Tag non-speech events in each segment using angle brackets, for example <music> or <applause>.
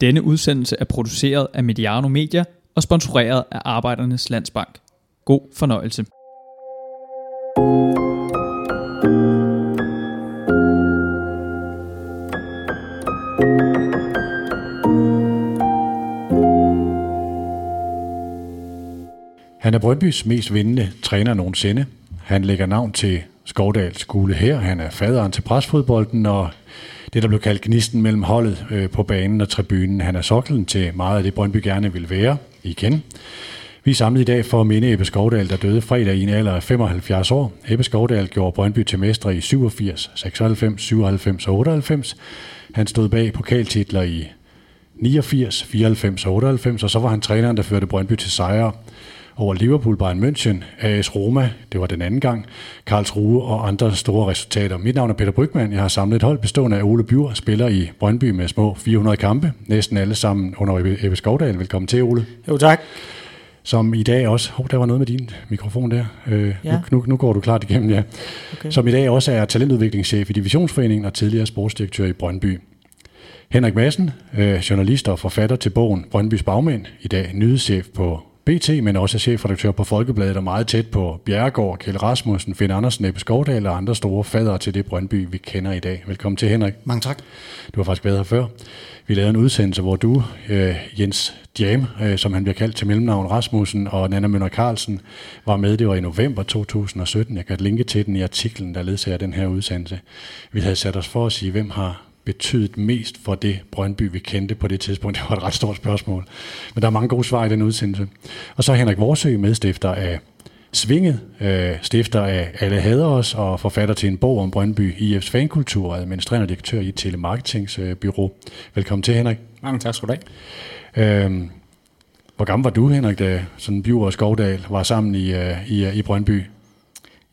Denne udsendelse er produceret af Mediano Media og sponsoreret af Arbejdernes Landsbank. God fornøjelse. Han er Brøndbys mest vindende træner nogensinde. Han lægger navn til Skovdal skole her. Han er faderen til presfodbolden og det, der blev kaldt gnisten mellem holdet øh, på banen og tribunen. Han er soklen til meget af det, Brøndby gerne vil være igen. Vi er samlet i dag for at minde Ebbe Skovdal, der døde fredag i en alder af 75 år. Ebbe Skovdal gjorde Brøndby til mestre i 87, 96, 97 og 98. Han stod bag pokaltitler i 89, 94 og 98, og så var han træneren, der førte Brøndby til sejre over Liverpool, Bayern München, AS Roma, det var den anden gang, Karlsruhe og andre store resultater. Mit navn er Peter Brygman. Jeg har samlet et hold bestående af Ole Bjur, spiller i Brøndby med små 400 kampe, næsten alle sammen under Ebbe Skovdal. Velkommen til, Ole. Jo, tak. Som i dag også, hov, der var noget med din mikrofon der. Øh, Ja. nu, nu, nu går du klart igennem, ja. Okay. Som i dag også er talentudviklingschef i Divisionsforeningen og tidligere sportsdirektør i Brøndby. Henrik Madsen, øh, journalist og forfatter til bogen Brøndbys Bagmænd, i dag nyhedschef på BT, men også chefredaktør på Folkebladet og meget tæt på Bjerregaard, Kjell Rasmussen, Finn Andersen, Ebbe Skovdal og andre store fadere til det Brøndby, vi kender i dag. Velkommen til, Henrik. Mange tak. Du har faktisk været her før. Vi lavede en udsendelse, hvor du, øh, Jens Jam, øh, som han bliver kaldt til mellemnavn Rasmussen, og Nana Møller Carlsen, var med. Det var i november 2017. Jeg kan linke til den i artiklen, der ledsager den her udsendelse. Vi havde sat os for at sige, hvem har betydet mest for det Brøndby, vi kendte på det tidspunkt. <laughs> Det var et ret stort spørgsmål. Men der er mange gode svar i den udsendelse. Og så Henrik Vorsø, medstifter af Svinget, øh, stifter af Alle Hader os og forfatter til en bog om Brøndby IF's fankultur og administrerende direktør i et telemarketingsbyrå. Velkommen til, Henrik. Mange tak skal du have. Øhm, hvor gammel var du, Henrik, da sådan Bjur og Skovdal var sammen i, øh, i, øh, i Brøndby?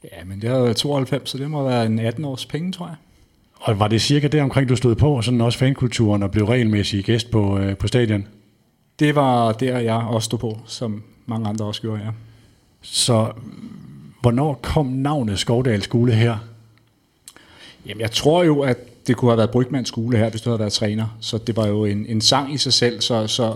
Ja, men det har været 92, så det må være en 18 års penge, tror jeg. Og var det cirka der omkring, du stod på, sådan også fankulturen, og blev regelmæssig gæst på, øh, på stadion? Det var der, jeg også stod på, som mange andre også gjorde, ja. Så hvornår kom navnet Skovdal skole her? Jamen, jeg tror jo, at det kunne have været Brygmans skole her, hvis du havde været træner. Så det var jo en, en sang i sig selv, så, så,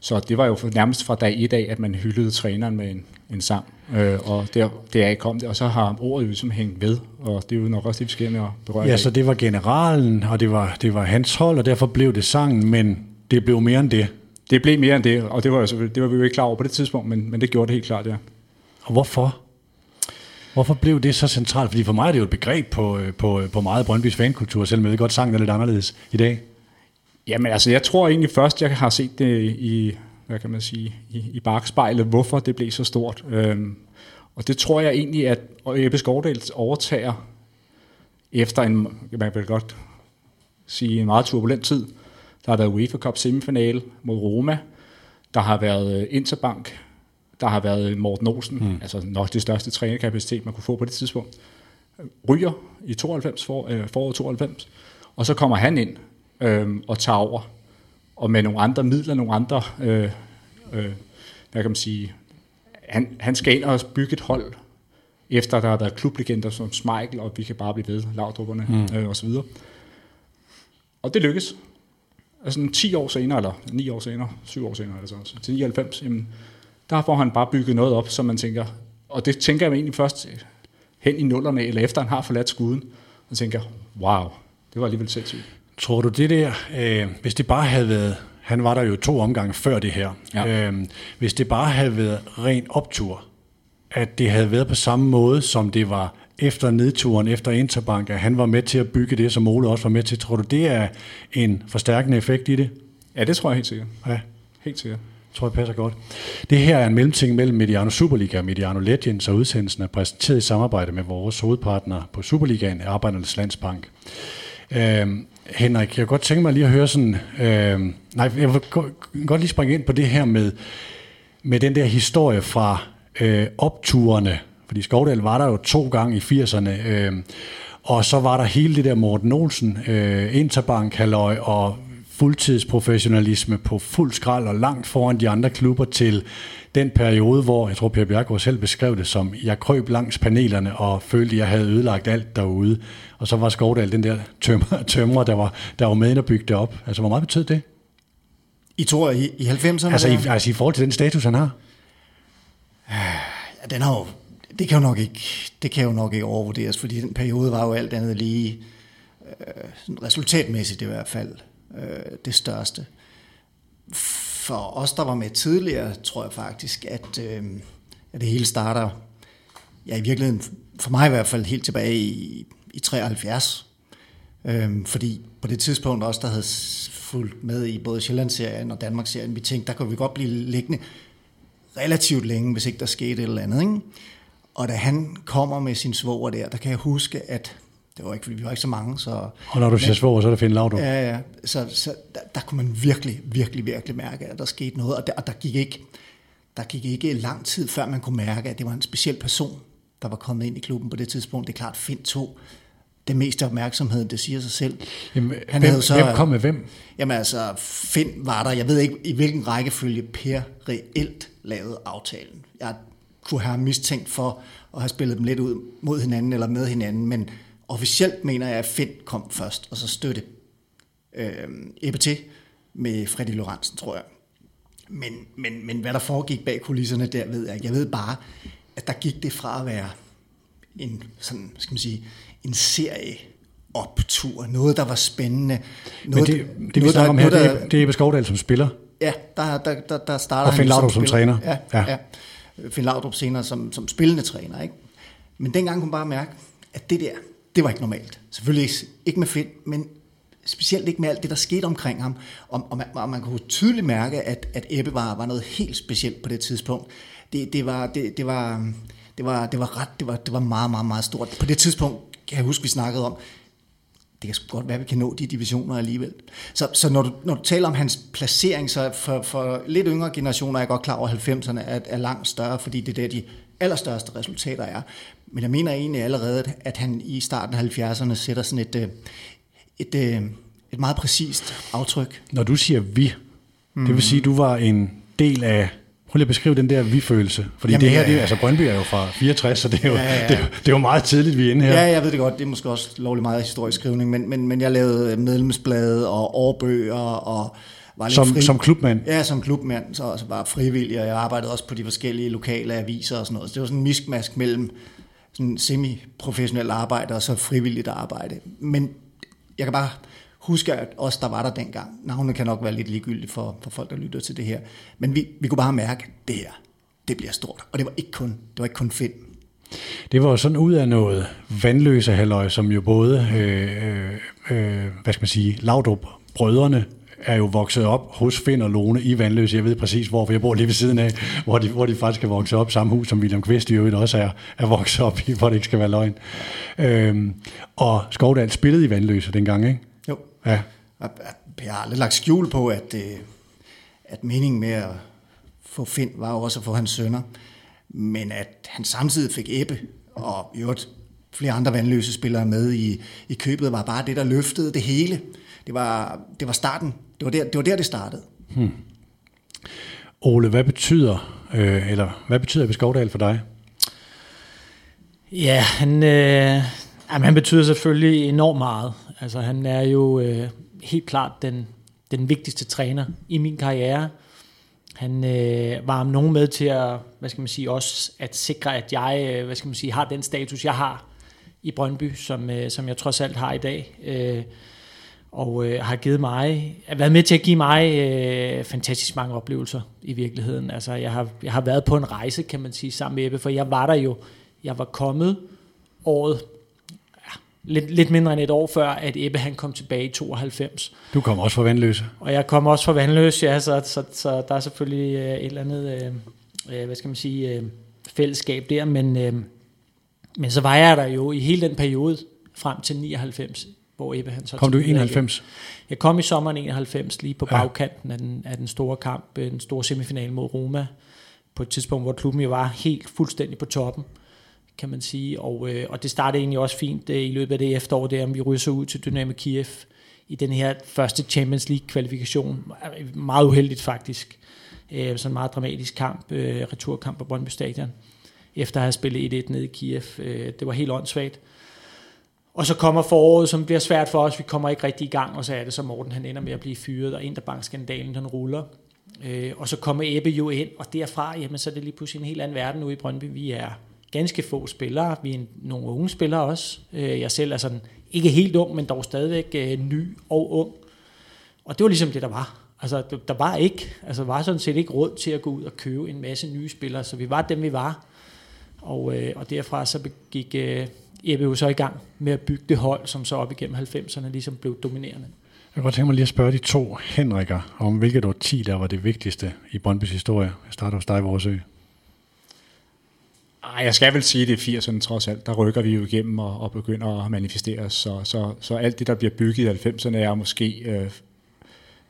så det var jo nærmest fra dag et af, at man hyldede træneren med en, en sang. Øh, og der, deraf kom det, og så har ordet jo ligesom hængt ved, og det er jo nok også det, vi skal med at berøre Ja, dag. så det var generalen, og det var, det var hans hold, og derfor blev det sangen, men det blev mere end det. Det blev mere end det, og det var, selvfølgelig- det var vi jo ikke klar over på det tidspunkt, men, men det gjorde det helt klart, ja. Og hvorfor? Hvorfor blev det så centralt? Fordi for mig er det jo et begreb på, øh, på, på meget Brøndbys fankultur, selvom jeg ved godt, sangen er lidt anderledes i dag. Jamen altså, jeg tror egentlig først, jeg har set det i, hvad kan man sige, i, i bagspejlet, hvorfor det blev så stort. Øhm, og det tror jeg egentlig, at Ebbe Skovdal overtager efter en, man vil godt sige, en meget turbulent tid. Der har været UEFA Cup semifinale mod Roma. Der har været øh, Interbank. Der har været Morten Olsen, mm. altså nok det største trænerkapacitet, man kunne få på det tidspunkt. Ryger i 92, for, øh, foråret 92. Og så kommer han ind øh, og tager over. Og med nogle andre midler, nogle andre, øh, øh, hvad kan man sige, han, han skal ind og bygge et hold, efter der har været klublegender som Schmeichel, og vi kan bare blive ved, Laudrupperne mm. øh, og så videre. Og det lykkes. Altså 10 år senere, eller 9 år senere, 7 år senere, altså til 99, jamen, der får han bare bygget noget op, som man tænker, og det tænker jeg egentlig først hen i nullerne, eller efter han har forladt skuden, og tænker, wow, det var alligevel sindssygt. Tror du det der, øh, hvis det bare havde været, han var der jo to omgange før det her, Ja. øh, hvis det bare havde været ren optur, at det havde været på samme måde, som det var efter nedturen, efter Interbank, at han var med til at bygge det, som Ole også var med til. Tror du, det er en forstærkende effekt i det? Ja, det tror jeg helt sikkert. Ja, Helt sikkert. tror jeg passer godt. Det her er en mellemting mellem Mediano Superliga og Mediano Legends, og udsendelsen er præsenteret i samarbejde med vores hovedpartner på Superligaen, Arbejdernes Landsbank. Øhm, Henrik, jeg kunne godt tænke mig lige at høre sådan... øh, nej, jeg vil godt lige springe ind på det her med, med den der historie fra øh, opturene. Fordi Skovdal var der jo to gange i 80'erne. Øh, og så var der hele det der Morten Olsen, øh, Interbank, halløj og fuldtidsprofessionalisme på fuld skrald og langt foran de andre klubber til den periode, hvor jeg tror, Per Bjergård selv beskrev det som, jeg krøb langs panelerne og følte, jeg havde ødelagt alt derude. Og så var Skovdal den der tømrer, <laughs> tømrer der, var, der var med ind og bygge det op. Altså, hvor meget betød det? I tror i, i 90'erne? Altså i, altså i forhold til den status, han har? Ja, den har jo, det kan jo nok ikke, det kan jo nok ikke overvurderes, fordi den periode var jo alt andet lige, øh, resultatmæssigt i hvert fald, øh, det største. For os, der var med tidligere, tror jeg faktisk, at, øh, at det hele starter, ja i virkeligheden, for mig i hvert fald, helt tilbage i, i 73. Øh, fordi på det tidspunkt også, der havde fulgt med i både Sjællandsserien og Danmarksserien, vi tænkte, der kunne vi godt blive liggende relativt længe, hvis ikke der skete et eller andet. Ikke? Og da han kommer med sin svoger der, der kan jeg huske, at det var ikke, vi var ikke så mange. Så, og når du siger svoger, så er det Finn Laudrup. Ja, ja. Så, så der, der, kunne man virkelig, virkelig, virkelig mærke, at der skete noget. Og der, og der, gik ikke, der gik ikke lang tid, før man kunne mærke, at det var en speciel person, der var kommet ind i klubben på det tidspunkt. Det er klart, Finn tog det meste opmærksomhed, det siger sig selv. Jamen, han hvem, så, hvem kom med hvem? Jamen altså, Finn var der. Jeg ved ikke, i hvilken rækkefølge Per reelt lavede aftalen. Jeg kunne have mistænkt for at have spillet dem lidt ud mod hinanden eller med hinanden, men officielt mener jeg, at Finn kom først, og så støtte øh, EBT med Freddy Lorentzen, tror jeg. Men, men, men hvad der foregik bag kulisserne der, ved jeg Jeg ved bare, at der gik det fra at være en, sådan, skal man sige, en serie optur, noget der var spændende. Noget, Men det, det vi snakker om her, det er, det er Ebbe Skovdal som spiller? Ja, der, der, der, der starter Og Finn Laudrup som, som træner? Ja, ja. ja. Finn Laudrup senere som, som spillende træner. Ikke? Men dengang kunne man bare mærke, at det der, det var ikke normalt. Selvfølgelig ikke, ikke med Finn, men specielt ikke med alt det, der skete omkring ham. Og, og, man, og man kunne tydeligt mærke, at, at Ebbe var, var noget helt specielt på det tidspunkt. Det, det, var, det, det, var, det, var, det var ret, det var, det var meget, meget, meget stort. På det tidspunkt kan jeg huske, vi snakkede om, det kan sgu godt være, at vi kan nå de divisioner alligevel. Så, så når, du, når du taler om hans placering, så for, for lidt yngre generationer er jeg godt klar over, at 90'erne er, er langt større, fordi det er der, de allerstørste resultater er. Men jeg mener egentlig allerede, at han i starten af 70'erne sætter sådan et, øh, et, et, øh, et meget præcist aftryk. Når du siger vi, mm. det vil sige, at du var en del af Prøv lige at beskrive den der vi-følelse. Fordi Jamen, det her, det, altså Brøndby er jo fra 64, så det er jo, ja, ja. Det, er, det er jo meget tidligt, vi er inde her. Ja, jeg ved det godt. Det er måske også lovligt meget historisk skrivning, men, men, men jeg lavede medlemsblade og årbøger og var lidt som, fri. som klubmand? Ja, som klubmand, så også var frivillig, og jeg arbejdede også på de forskellige lokale aviser og sådan noget. Så det var sådan en miskmask mellem sådan semi-professionelt arbejde og så frivilligt arbejde. Men jeg kan bare husker, at os, der var der dengang, navnet kan nok være lidt ligegyldigt for, for folk, der lytter til det her, men vi, vi kunne bare mærke, at det her, det bliver stort. Og det var ikke kun, det var ikke kun film. Det var sådan ud af noget vandløse halløj, som jo både, øh, øh, øh hvad skal man sige, Laudrup brødrene er jo vokset op hos Finn og Lone i Vandløse. Jeg ved præcis, hvor, for jeg bor lige ved siden af, hvor de, hvor de faktisk er vokset op samme hus, som William Kvist i øvrigt også er, er vokset op i, hvor det ikke skal være løgn. Øhm, og Skovdal spillede i Vandløse dengang, ikke? Ja. Jeg har aldrig lagt skjul på, at, øh, at meningen med at få Finn var jo også at få hans sønner, men at han samtidig fik Ebbe, og i øvrigt flere andre vandløse spillere med i, i købet, var bare det, der løftede det hele. Det var, det var starten. Det var der, det var der, det startede. Hmm. Ole, hvad betyder, øh, eller hvad betyder Ebbe Skovdal for dig? Ja, han, øh, jamen, han betyder selvfølgelig enormt meget. Altså han er jo øh, helt klart den, den vigtigste træner i min karriere. Han øh, var om nogen med til at, hvad skal man sige, også at sikre, at jeg, øh, hvad skal man sige, har den status, jeg har i Brøndby, som, øh, som jeg trods alt har i dag. Øh, og øh, har givet mig, har været med til at give mig øh, fantastisk mange oplevelser i virkeligheden. Altså jeg har, jeg har været på en rejse, kan man sige, sammen med Ebbe, for jeg var der jo, jeg var kommet året lidt, lidt mindre end et år før, at Ebbe han kom tilbage i 92. Du kom også fra Vandløse. Og jeg kom også fra Vandløse, ja, så, så, så der er selvfølgelig øh, et eller andet, øh, øh, hvad skal man sige, øh, fællesskab der, men, øh, men så var jeg der jo i hele den periode frem til 99, hvor Ebbe han så... Kom du i 91? Jeg kom i sommeren 91, lige på bagkanten af den, af den store kamp, øh, den store semifinal mod Roma, på et tidspunkt, hvor klubben jo var helt fuldstændig på toppen kan man sige. Og, øh, og det startede egentlig også fint øh, i løbet af det efterår, der vi ryger så ud til Dynamo Kiev i den her første Champions League kvalifikation. Meget uheldigt faktisk. Øh, sådan en meget dramatisk kamp, øh, returkamp på Brøndby Stadion, efter at have spillet 1-1 nede i Kiev. Øh, det var helt åndssvagt. Og så kommer foråret, som bliver svært for os. Vi kommer ikke rigtig i gang, og så er det så Morten, han ender med at blive fyret, og Interbank-skandalen, den ruller. Øh, og så kommer Ebbe jo ind, og derfra, jamen, så er det lige pludselig en helt anden verden ude i Brøndby. Vi er ganske få spillere. Vi er nogle unge spillere også. Øh, jeg selv er sådan, ikke helt ung, men dog stadigvæk øh, ny og ung. Og det var ligesom det, der var. Altså, der var ikke, altså var sådan set ikke råd til at gå ud og købe en masse nye spillere, så vi var dem, vi var. Og, øh, og derfra så gik øh, Ebbe jo så i gang med at bygge det hold, som så op igennem 90'erne ligesom blev dominerende. Jeg kan godt tænke mig lige at spørge de to Henrikker, om hvilket årti der var det vigtigste i Brøndbys historie. Jeg starter hos dig, Vores ej, jeg skal vel sige, at det er 80'erne trods alt. Der rykker vi jo igennem og, og begynder at manifestere os. Så, så, så alt det, der bliver bygget i 90'erne, er måske, øh,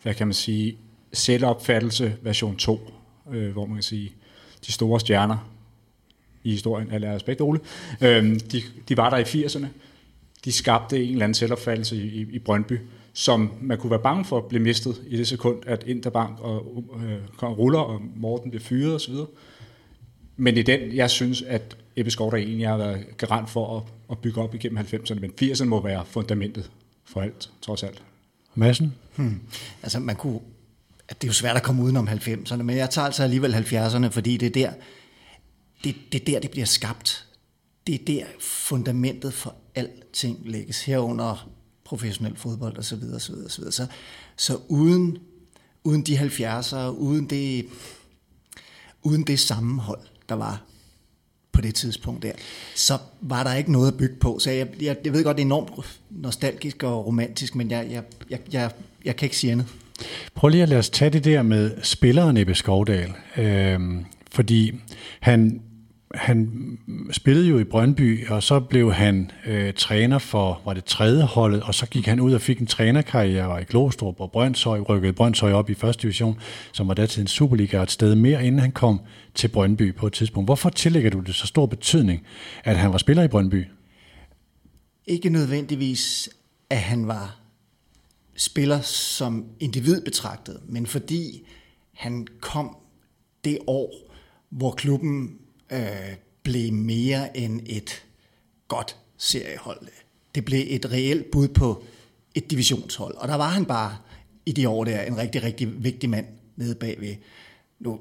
hvad kan man sige, selvopfattelse version 2, øh, hvor man kan sige, de store stjerner i historien, af aspekt Ole, øh, de, de var der i 80'erne. De skabte en eller anden selvopfattelse i, i, i Brøndby, som man kunne være bange for at blive mistet i det sekund, at Interbank og øh, ruller, og Morten bliver fyret osv., men det er den, jeg synes, at Ebbe Skovder egentlig har været garant for at, at bygge op igennem 90'erne, men 80'erne må være fundamentet for alt, trods alt. Madsen? Hmm. Altså man kunne, at det er jo svært at komme udenom 90'erne, men jeg tager altså alligevel 70'erne, fordi det er der, det, det er der, det bliver skabt. Det er der fundamentet for alting lægges herunder professionel fodbold og så videre, så videre, så videre. Så, så uden, uden de 70'ere, uden det, uden det sammenhold, der var på det tidspunkt der, så var der ikke noget at bygge på. Så jeg, jeg, jeg ved godt, det er enormt nostalgisk og romantisk, men jeg, jeg, jeg, jeg, jeg kan ikke sige andet. Prøv lige at lade os tage det der med spilleren Ebbe Skovdal. Øhm, fordi han han spillede jo i Brøndby, og så blev han øh, træner for, var det tredje holdet, og så gik han ud og fik en trænerkarriere i Glostrup og Brøndshøj, rykkede Brøndshøj op i første division, som var der til en Superliga et sted mere, inden han kom til Brøndby på et tidspunkt. Hvorfor tillægger du det så stor betydning, at han var spiller i Brøndby? Ikke nødvendigvis, at han var spiller som individ betragtet, men fordi han kom det år, hvor klubben øh, blev mere end et godt seriehold. Det blev et reelt bud på et divisionshold. Og der var han bare i de år der en rigtig, rigtig vigtig mand nede bagved. Nu,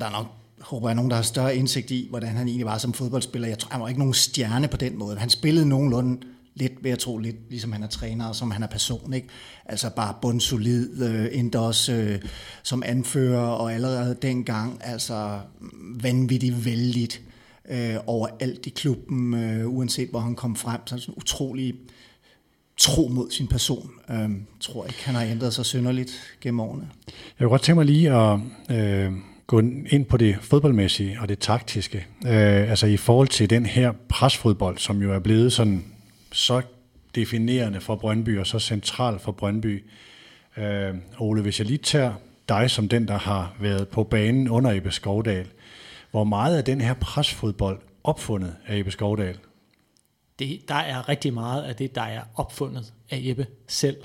der er nok, håber jeg, nogen, der har større indsigt i, hvordan han egentlig var som fodboldspiller. Jeg tror, han var ikke nogen stjerne på den måde. Han spillede nogenlunde lidt, ved jeg tro, lidt ligesom han er træner, og som han er person. Ikke? Altså bare bundsolid, øh, endda også øh, som anfører, og allerede dengang, altså vanvittigt vældigt øh, overalt i klubben, øh, uanset hvor han kom frem. Så sådan utrolig tro mod sin person. Øh, tror ikke, han har ændret sig synderligt gennem årene. Jeg vil godt tænke mig lige at øh, gå ind på det fodboldmæssige og det taktiske. Øh, altså i forhold til den her presfodbold, som jo er blevet sådan så definerende for Brøndby og så central for Brøndby. Øh, Ole, hvis jeg lige tager dig som den, der har været på banen under Ebbe Skovdal, hvor meget af den her presfodbold opfundet af Ebbe Skovdal? Det, der er rigtig meget af det, der er opfundet af Ebbe selv.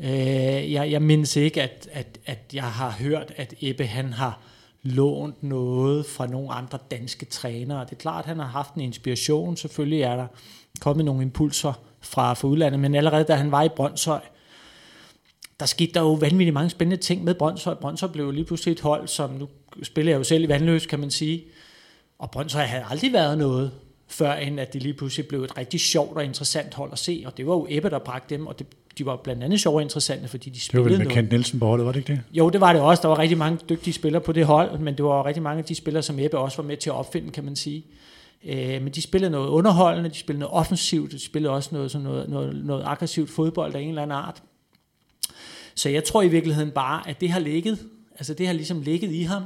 Øh, jeg, jeg mindes ikke, at, at, at jeg har hørt, at Ebbe han har lånt noget fra nogle andre danske trænere. Det er klart, at han har haft en inspiration. Selvfølgelig er der kommet nogle impulser fra, fra udlandet, men allerede da han var i Brøndshøj, der skete der jo vanvittigt mange spændende ting med Brøndshøj. Brøndshøj blev jo lige pludselig et hold, som nu spiller jeg jo selv i Vandløs, kan man sige. Og Brøndshøj havde aldrig været noget, før end at det lige pludselig blev et rigtig sjovt og interessant hold at se. Og det var jo Ebbe, der bragte dem, og det, de var blandt andet sjove og interessante, fordi de spillede Det var vel med Kent Nielsen på holdet, var det ikke det? Jo, det var det også. Der var rigtig mange dygtige spillere på det hold, men det var rigtig mange af de spillere, som Ebbe også var med til at opfinde, kan man sige. Øh, men de spillede noget underholdende, de spillede noget offensivt, de spillede også noget, sådan noget, noget, noget aggressivt fodbold af en eller anden art. Så jeg tror i virkeligheden bare, at det har ligget, altså det har ligesom ligget i ham,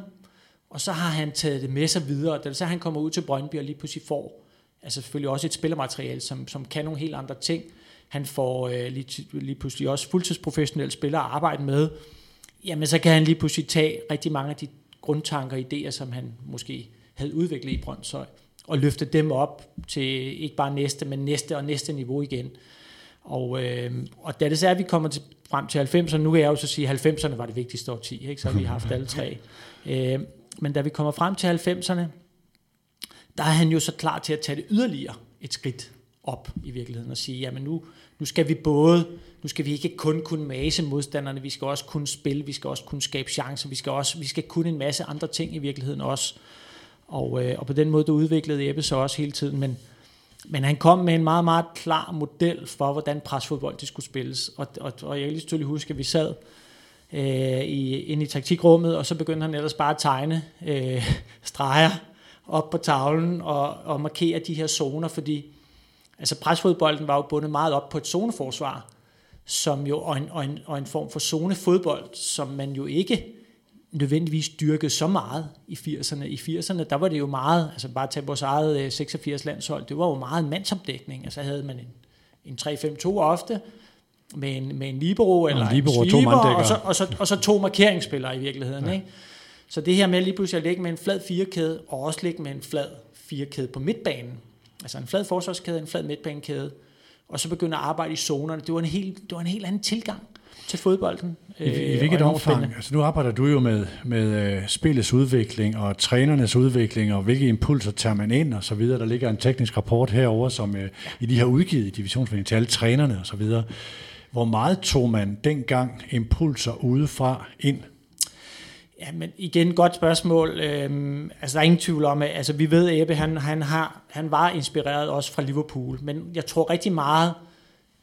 og så har han taget det med sig videre. Da så han kommer ud til Brøndby og lige pludselig får, altså selvfølgelig også et spillermateriale, som, som kan nogle helt andre ting. Han får øh, lige, lige pludselig også fuldtidsprofessionelle spillere at arbejde med. Jamen så kan han lige pludselig tage rigtig mange af de grundtanker og idéer, som han måske havde udviklet i Brøndshøj, og løfte dem op til ikke bare næste, men næste og næste niveau igen. Og, øh, og da det så er, at vi kommer til, frem til 90'erne, nu kan jeg jo så sige, at 90'erne var det vigtigste årti, ikke? så har vi haft alle tre. Øh, men da vi kommer frem til 90'erne, der er han jo så klar til at tage det yderligere et skridt. op i virkeligheden og sige, jamen nu, nu skal vi både, nu skal vi ikke kun kunne mase modstanderne, vi skal også kunne spille, vi skal også kunne skabe chancer, vi skal også, vi skal kunne en masse andre ting i virkeligheden også. Og, øh, og på den måde, der udviklede Ebbe så også hele tiden, men, men han kom med en meget, meget klar model for, hvordan presfodbold det skulle spilles. Og, og, og jeg kan lige selvfølgelig huske, at vi sad øh, i, inde i taktikrummet, og så begyndte han ellers bare at tegne øh, <laughs> streger op på tavlen og, og markere de her zoner, fordi altså presfodbolden var jo bundet meget op på et zoneforsvar, som jo, og, en, og, en, og en form for zonefodbold, som man jo ikke nødvendigvis dyrkede så meget i 80'erne. I 80'erne, der var det jo meget, altså bare tage vores eget 86 øh, landshold, det var jo meget en mandsopdækning. Altså havde man en, en 3-5-2 ofte, med en, med en libero eller en, libero, en sweeper, og, så, og, så, og så to markeringsspillere i virkeligheden. Ja. Ikke? Så det her med lige pludselig at ligge med en flad firekæde, og også ligge med en flad firekæde på midtbanen, altså en flad forsvarskæde, en flad midtbanekæde, og så begynde at arbejde i zonerne, det var en helt, det var en helt anden tilgang til fodbolden. I, i øh, hvilket omfang? Altså nu arbejder du jo med, med uh, spillets udvikling og trænernes udvikling, og hvilke impulser tager man ind og så videre. Der ligger en teknisk rapport herover som uh, i de her udgivet i divisionsforeningen til alle trænerne og så videre. Hvor meget tog man dengang impulser udefra ind? Ja, men igen, godt spørgsmål. Øhm, altså, der er ingen tvivl om, at altså, vi ved, at Ebbe, han, han, har, han var inspireret også fra Liverpool, men jeg tror rigtig meget,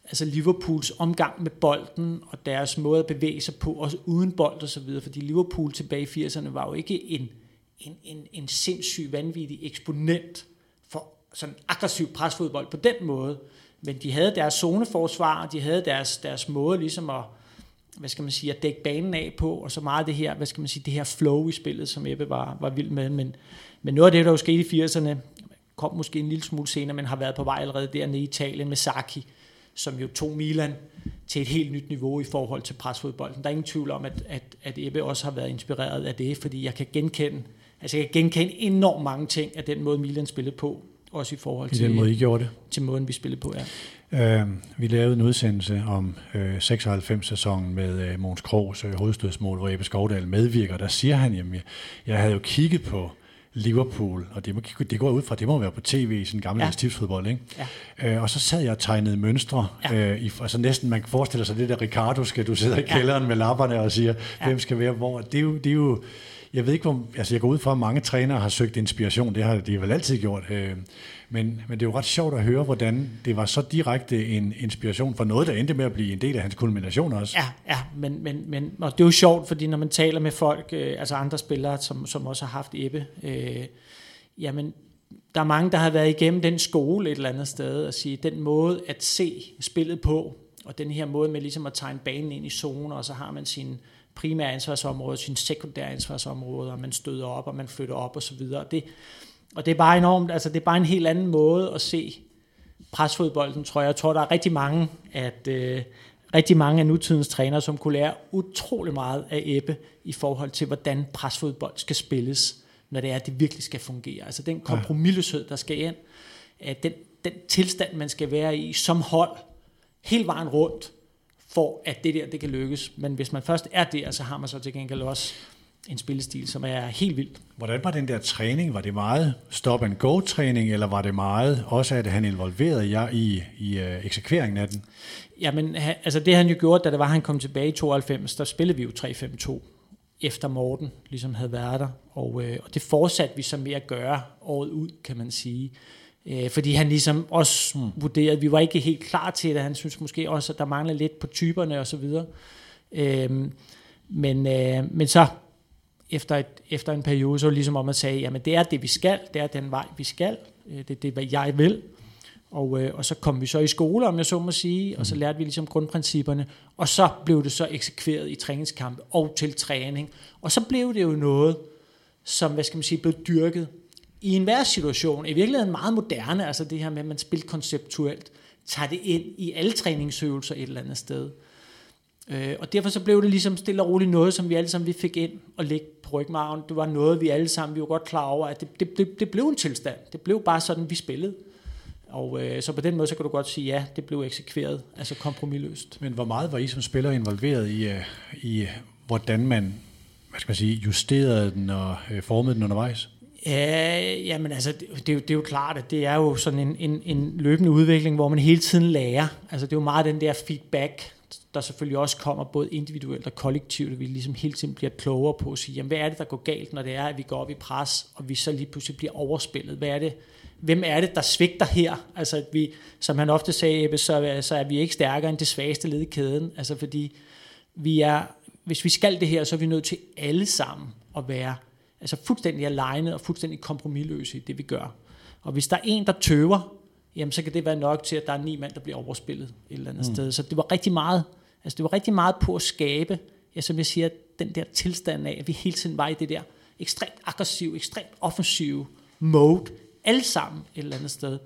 altså Liverpools omgang med bolden og deres måde at bevæge sig på, også uden bold og så videre, fordi Liverpool tilbage i 80'erne var jo ikke en, en, en, en sindssyg, vanvittig eksponent for sådan aggressiv presfodbold på den måde, men de havde deres zoneforsvar, de havde deres, deres måde ligesom at, hvad skal man sige, at dække banen af på, og så meget det her, hvad skal man sige, det her flow i spillet, som Ebbe var, var vild med. Men, men noget af det, der jo skete i 80'erne, kom måske en lille smule senere, men har været på vej allerede dernede i Italien med Saki, som jo tog Milan til et helt nyt niveau i forhold til presfodbolden. Der er ingen tvivl om, at, at, at Ebbe også har været inspireret af det, fordi jeg kan genkende, altså jeg kan genkende enormt mange ting af den måde, Milan spillede på, også i forhold til, I den måde, I gjorde det. til måden, vi spillede på, ja. Øh, vi lavede en udsendelse om øh, 96-sæsonen med øh, Måns Krogs øh, hovedstødsmål, hvor Ebbe Skovdal medvirker. Der siger han, jamen, jeg, jeg havde jo kigget på Liverpool, og det, må, det går ud fra, det må være på tv i sådan en gammel ja. tipsfodbold, ikke? Ja. Øh, og så sad jeg og tegnede mønstre, ja. øh, i, altså næsten, man kan forestille sig det der, Ricardo skal, du sidder i kælderen ja. med lapperne og siger, ja. hvem skal være hvor. Det er jo, det er jo jeg ved ikke, hvor, altså jeg går ud fra, at mange trænere har søgt inspiration, det har de vel altid gjort, øh, men, men det er jo ret sjovt at høre, hvordan det var så direkte en inspiration for noget, der endte med at blive en del af hans kulmination også. Ja, ja men, men, men og det er jo sjovt, fordi når man taler med folk, øh, altså andre spillere, som, som også har haft Ebbe, øh, jamen der er mange, der har været igennem den skole et eller andet sted, og sige, den måde at se spillet på, og den her måde med ligesom at tegne banen ind i zoner, og så har man sin primære ansvarsområde, sin sekundære ansvarsområde, og man støder op, og man flytter op og så videre. Det, og det er bare enormt, altså det er bare en helt anden måde at se presfodbolden, tror jeg. Jeg tror, der er rigtig mange, at, øh, rigtig mange af nutidens trænere, som kunne lære utrolig meget af Ebbe i forhold til, hvordan presfodbold skal spilles, når det er, at det virkelig skal fungere. Altså den kompromisløshed, der skal ind, at den, den tilstand, man skal være i som hold, hele vejen rundt, for at det der, det kan lykkes. Men hvis man først er der, så har man så til gengæld også en spillestil, som er helt vild. Hvordan var den der træning? Var det meget stop-and-go-træning, eller var det meget også, at han involverede jer i, i uh, eksekveringen af den? Jamen, altså det han jo gjorde, da det var, han kom tilbage i 92, der spillede vi jo 3-5-2 efter Morten ligesom havde været der, og, øh, og det fortsatte vi så med at gøre året ud, kan man sige. Øh, fordi han ligesom også mm. vurderede, at vi var ikke helt klar til det. Han synes måske også, at der manglede lidt på typerne og så videre. Øh, men, øh, men så efter, et, efter en periode, så ligesom om at sige, jamen det er det, vi skal, det er den vej, vi skal, øh, det er det, hvad jeg vil. Og, øh, og så kom vi så i skole, om jeg så må sige, og så mm. lærte vi ligesom grundprincipperne, og så blev det så eksekveret i træningskampe og til træning. Og så blev det jo noget, som, hvad skal man sige, blev dyrket i enhver situation, i virkeligheden meget moderne, altså det her med, at man spiller konceptuelt, tager det ind i alle træningsøvelser et eller andet sted. Øh, og derfor så blev det ligesom stille og roligt noget, som vi alle sammen vi fik ind og lægge på rygmarven. Det var noget, vi alle sammen, vi var godt klar over, at det, det, det, det blev en tilstand. Det blev bare sådan, vi spillede. Og øh, så på den måde, så kan du godt sige, ja, det blev eksekveret, altså kompromilløst. Men hvor meget var I som spiller involveret i, øh, i hvordan man, hvad skal man sige, justerede den og øh, formede den undervejs? Ja, jamen altså, det, det, er det er jo klart, at det er jo sådan en, en, en løbende udvikling, hvor man hele tiden lærer. Altså det er jo meget den der feedback, der selvfølgelig også kommer både individuelt og kollektivt, at vi ligesom hele tiden bliver klogere på at sige, jamen hvad er det, der går galt, når det er, at vi går op i pres, og vi så lige pludselig bliver overspillet? Hvad er det, hvem er det, der svigter her? Altså, at vi, som han ofte sagde, Ebbe, så, så er vi ikke stærkere end det svageste led i kæden. Altså, fordi vi er, hvis vi skal det her, så er vi nødt til alle sammen at være altså fuldstændig alene og fuldstændig kompromilløse i det, vi gør. Og hvis der er en, der tøver, jamen så kan det være nok til, at der er ni mand, der bliver overspillet et eller andet mm. sted. Så det var rigtig meget, altså det var rigtig meget på at skabe, ja, som jeg siger, den der tilstand af, at vi hele tiden var i det der ekstremt aggressive, ekstremt offensive mode, alle sammen et eller andet sted.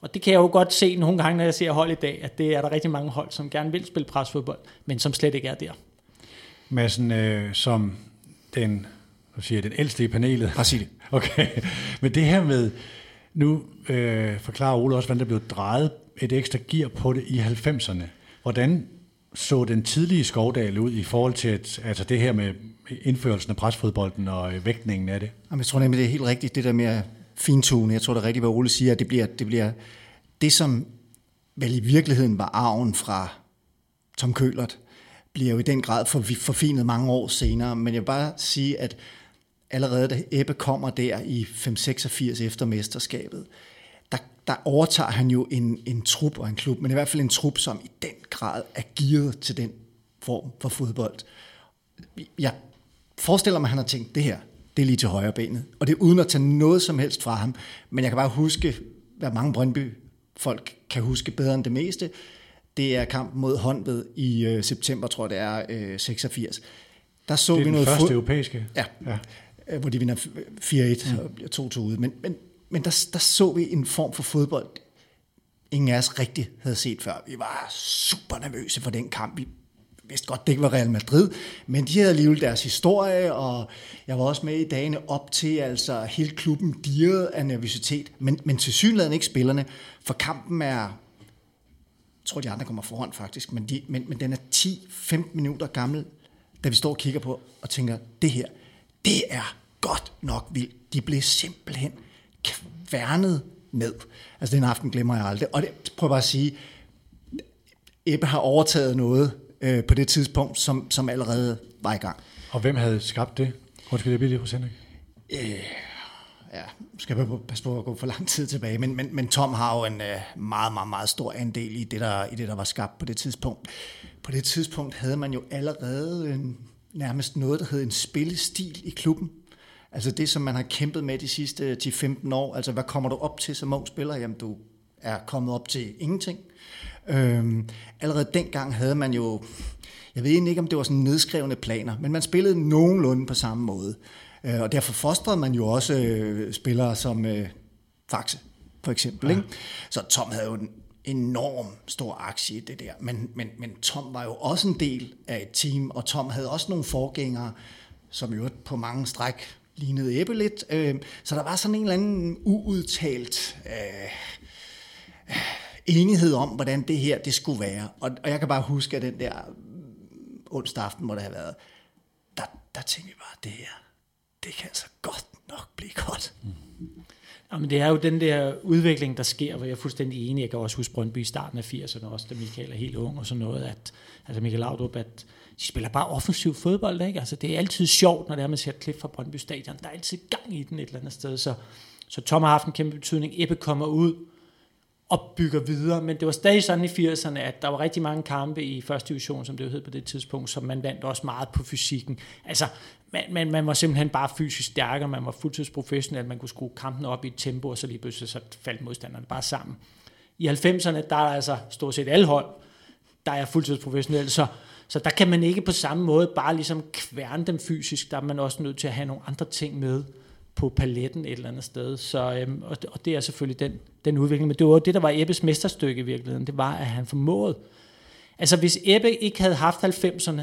Og det kan jeg jo godt se nogle gange, når jeg ser hold i dag, at det er der rigtig mange hold, som gerne vil spille presfodbold, men som slet ikke er der. Madsen, øh, som den, hvad siger, den ældste i panelet. Det. <laughs> Okay, men det her med, nu øh, forklarer Ole også, hvordan der blev drejet et ekstra gear på det i 90'erne. Hvordan så den tidlige Skovdal ud i forhold til at, altså det her med indførelsen af presfodbolden og øh, vægtningen af det? Jamen, jeg tror nemlig, det er helt rigtigt, det der med at fintune. Jeg tror, det er rigtigt, hvad Ole siger, at det bliver, det bliver det, som vel i virkeligheden var arven fra Tom Kølert, bliver jo i den grad for, forfinet mange år senere. Men jeg vil bare sige, at allerede da Ebbe kommer der i 5-86 efter mesterskabet, der, der overtager han jo en, en trup og en klub, men i hvert fald en trup, som i den grad er gearet til den form for fodbold. Jeg forestiller mig, at han har tænkt, det her, det er lige til højre benet. Og det er uden at tage noget som helst fra ham. Men jeg kan bare huske, hvad mange Brøndby folk kan huske bedre end det meste. Det er kampen mod Håndved i øh, september, tror jeg det er, øh, 86. Der så det er vi noget første fod- europæiske. Ja, ja. Øh, hvor de vinder 4-1 mm. og bliver 2-2 ude. Men, men, men der, der så vi en form for fodbold, ingen af os rigtig havde set før. Vi var super nervøse for den kamp. Vi vidste godt, det ikke var Real Madrid, men de havde alligevel deres historie, og jeg var også med i dagene op til, altså hele klubben dirrede af nervøsitet, men, men til synligheden ikke spillerne, for kampen er, jeg tror de andre kommer foran faktisk, men, de, men, men den er 10-15 minutter gammel, da vi står og kigger på og tænker, det her, det er godt nok vildt. De blev simpelthen kværnet ned. Altså den aften glemmer jeg aldrig. Og det prøver bare at sige, Ebbe har overtaget noget øh, på det tidspunkt, som, som allerede var i gang. Og hvem havde skabt det? Undskyld, jeg bliver lige hos Henrik. Øh, ja, skal jeg passe på at gå for lang tid tilbage, men, men, men Tom har jo en øh, meget, meget, meget stor andel i det, der, i det, der var skabt på det tidspunkt. På det tidspunkt havde man jo allerede en, nærmest noget, der hed en spillestil i klubben. Altså det, som man har kæmpet med de sidste 10-15 år. Altså hvad kommer du op til som ung spiller? Jamen du er kommet op til ingenting. Øhm, allerede dengang havde man jo, jeg ved ikke om det var sådan nedskrevne planer, men man spillede nogenlunde på samme måde. Øh, og derfor fostrede man jo også øh, spillere som øh, Faxe, for eksempel. Ja. Ikke? Så Tom havde jo en enorm stor aktie i det der. Men, men, men Tom var jo også en del af et team, og Tom havde også nogle forgængere, som jo på mange stræk lignede Ebbe lidt. Øh, så der var sådan en eller anden uudtalt øh, enighed om, hvordan det her det skulle være. Og, og jeg kan bare huske, at den der onsdag aften, må det have været, der, der tænkte jeg bare, det her, det kan altså godt nok blive godt. Mm. Jamen, det er jo den der udvikling, der sker, hvor jeg er fuldstændig enig. Jeg kan også huske Brøndby i starten af 80'erne, også da Michael er helt ung og sådan noget, at, altså Michael Laudrup, at de spiller bare offensiv fodbold, ikke? Altså, det er altid sjovt, når det er, man ser et klip fra Brøndby Stadion. Der er altid gang i den et eller andet sted, så, så Tom har haft en kæmpe betydning. Ebbe kommer ud, og bygger videre. Men det var stadig sådan i 80'erne, at der var rigtig mange kampe i første division, som det hed på det tidspunkt, som man vandt også meget på fysikken. Altså, man, man, man var simpelthen bare fysisk stærkere, man var fuldtidsprofessionel, man kunne skrue kampen op i et tempo, og så lige pludselig så faldt modstanderne bare sammen. I 90'erne, der er altså stort set alle hold, der er fuldtidsprofessionelle, så, så der kan man ikke på samme måde bare ligesom kværne dem fysisk, der er man også nødt til at have nogle andre ting med på paletten et eller andet sted. Så, øhm, og, det, og det er selvfølgelig den, den udvikling. Men det var det, der var Ebbes mesterstykke i virkeligheden. Det var, at han formåede. Altså hvis Ebbe ikke havde haft 90'erne,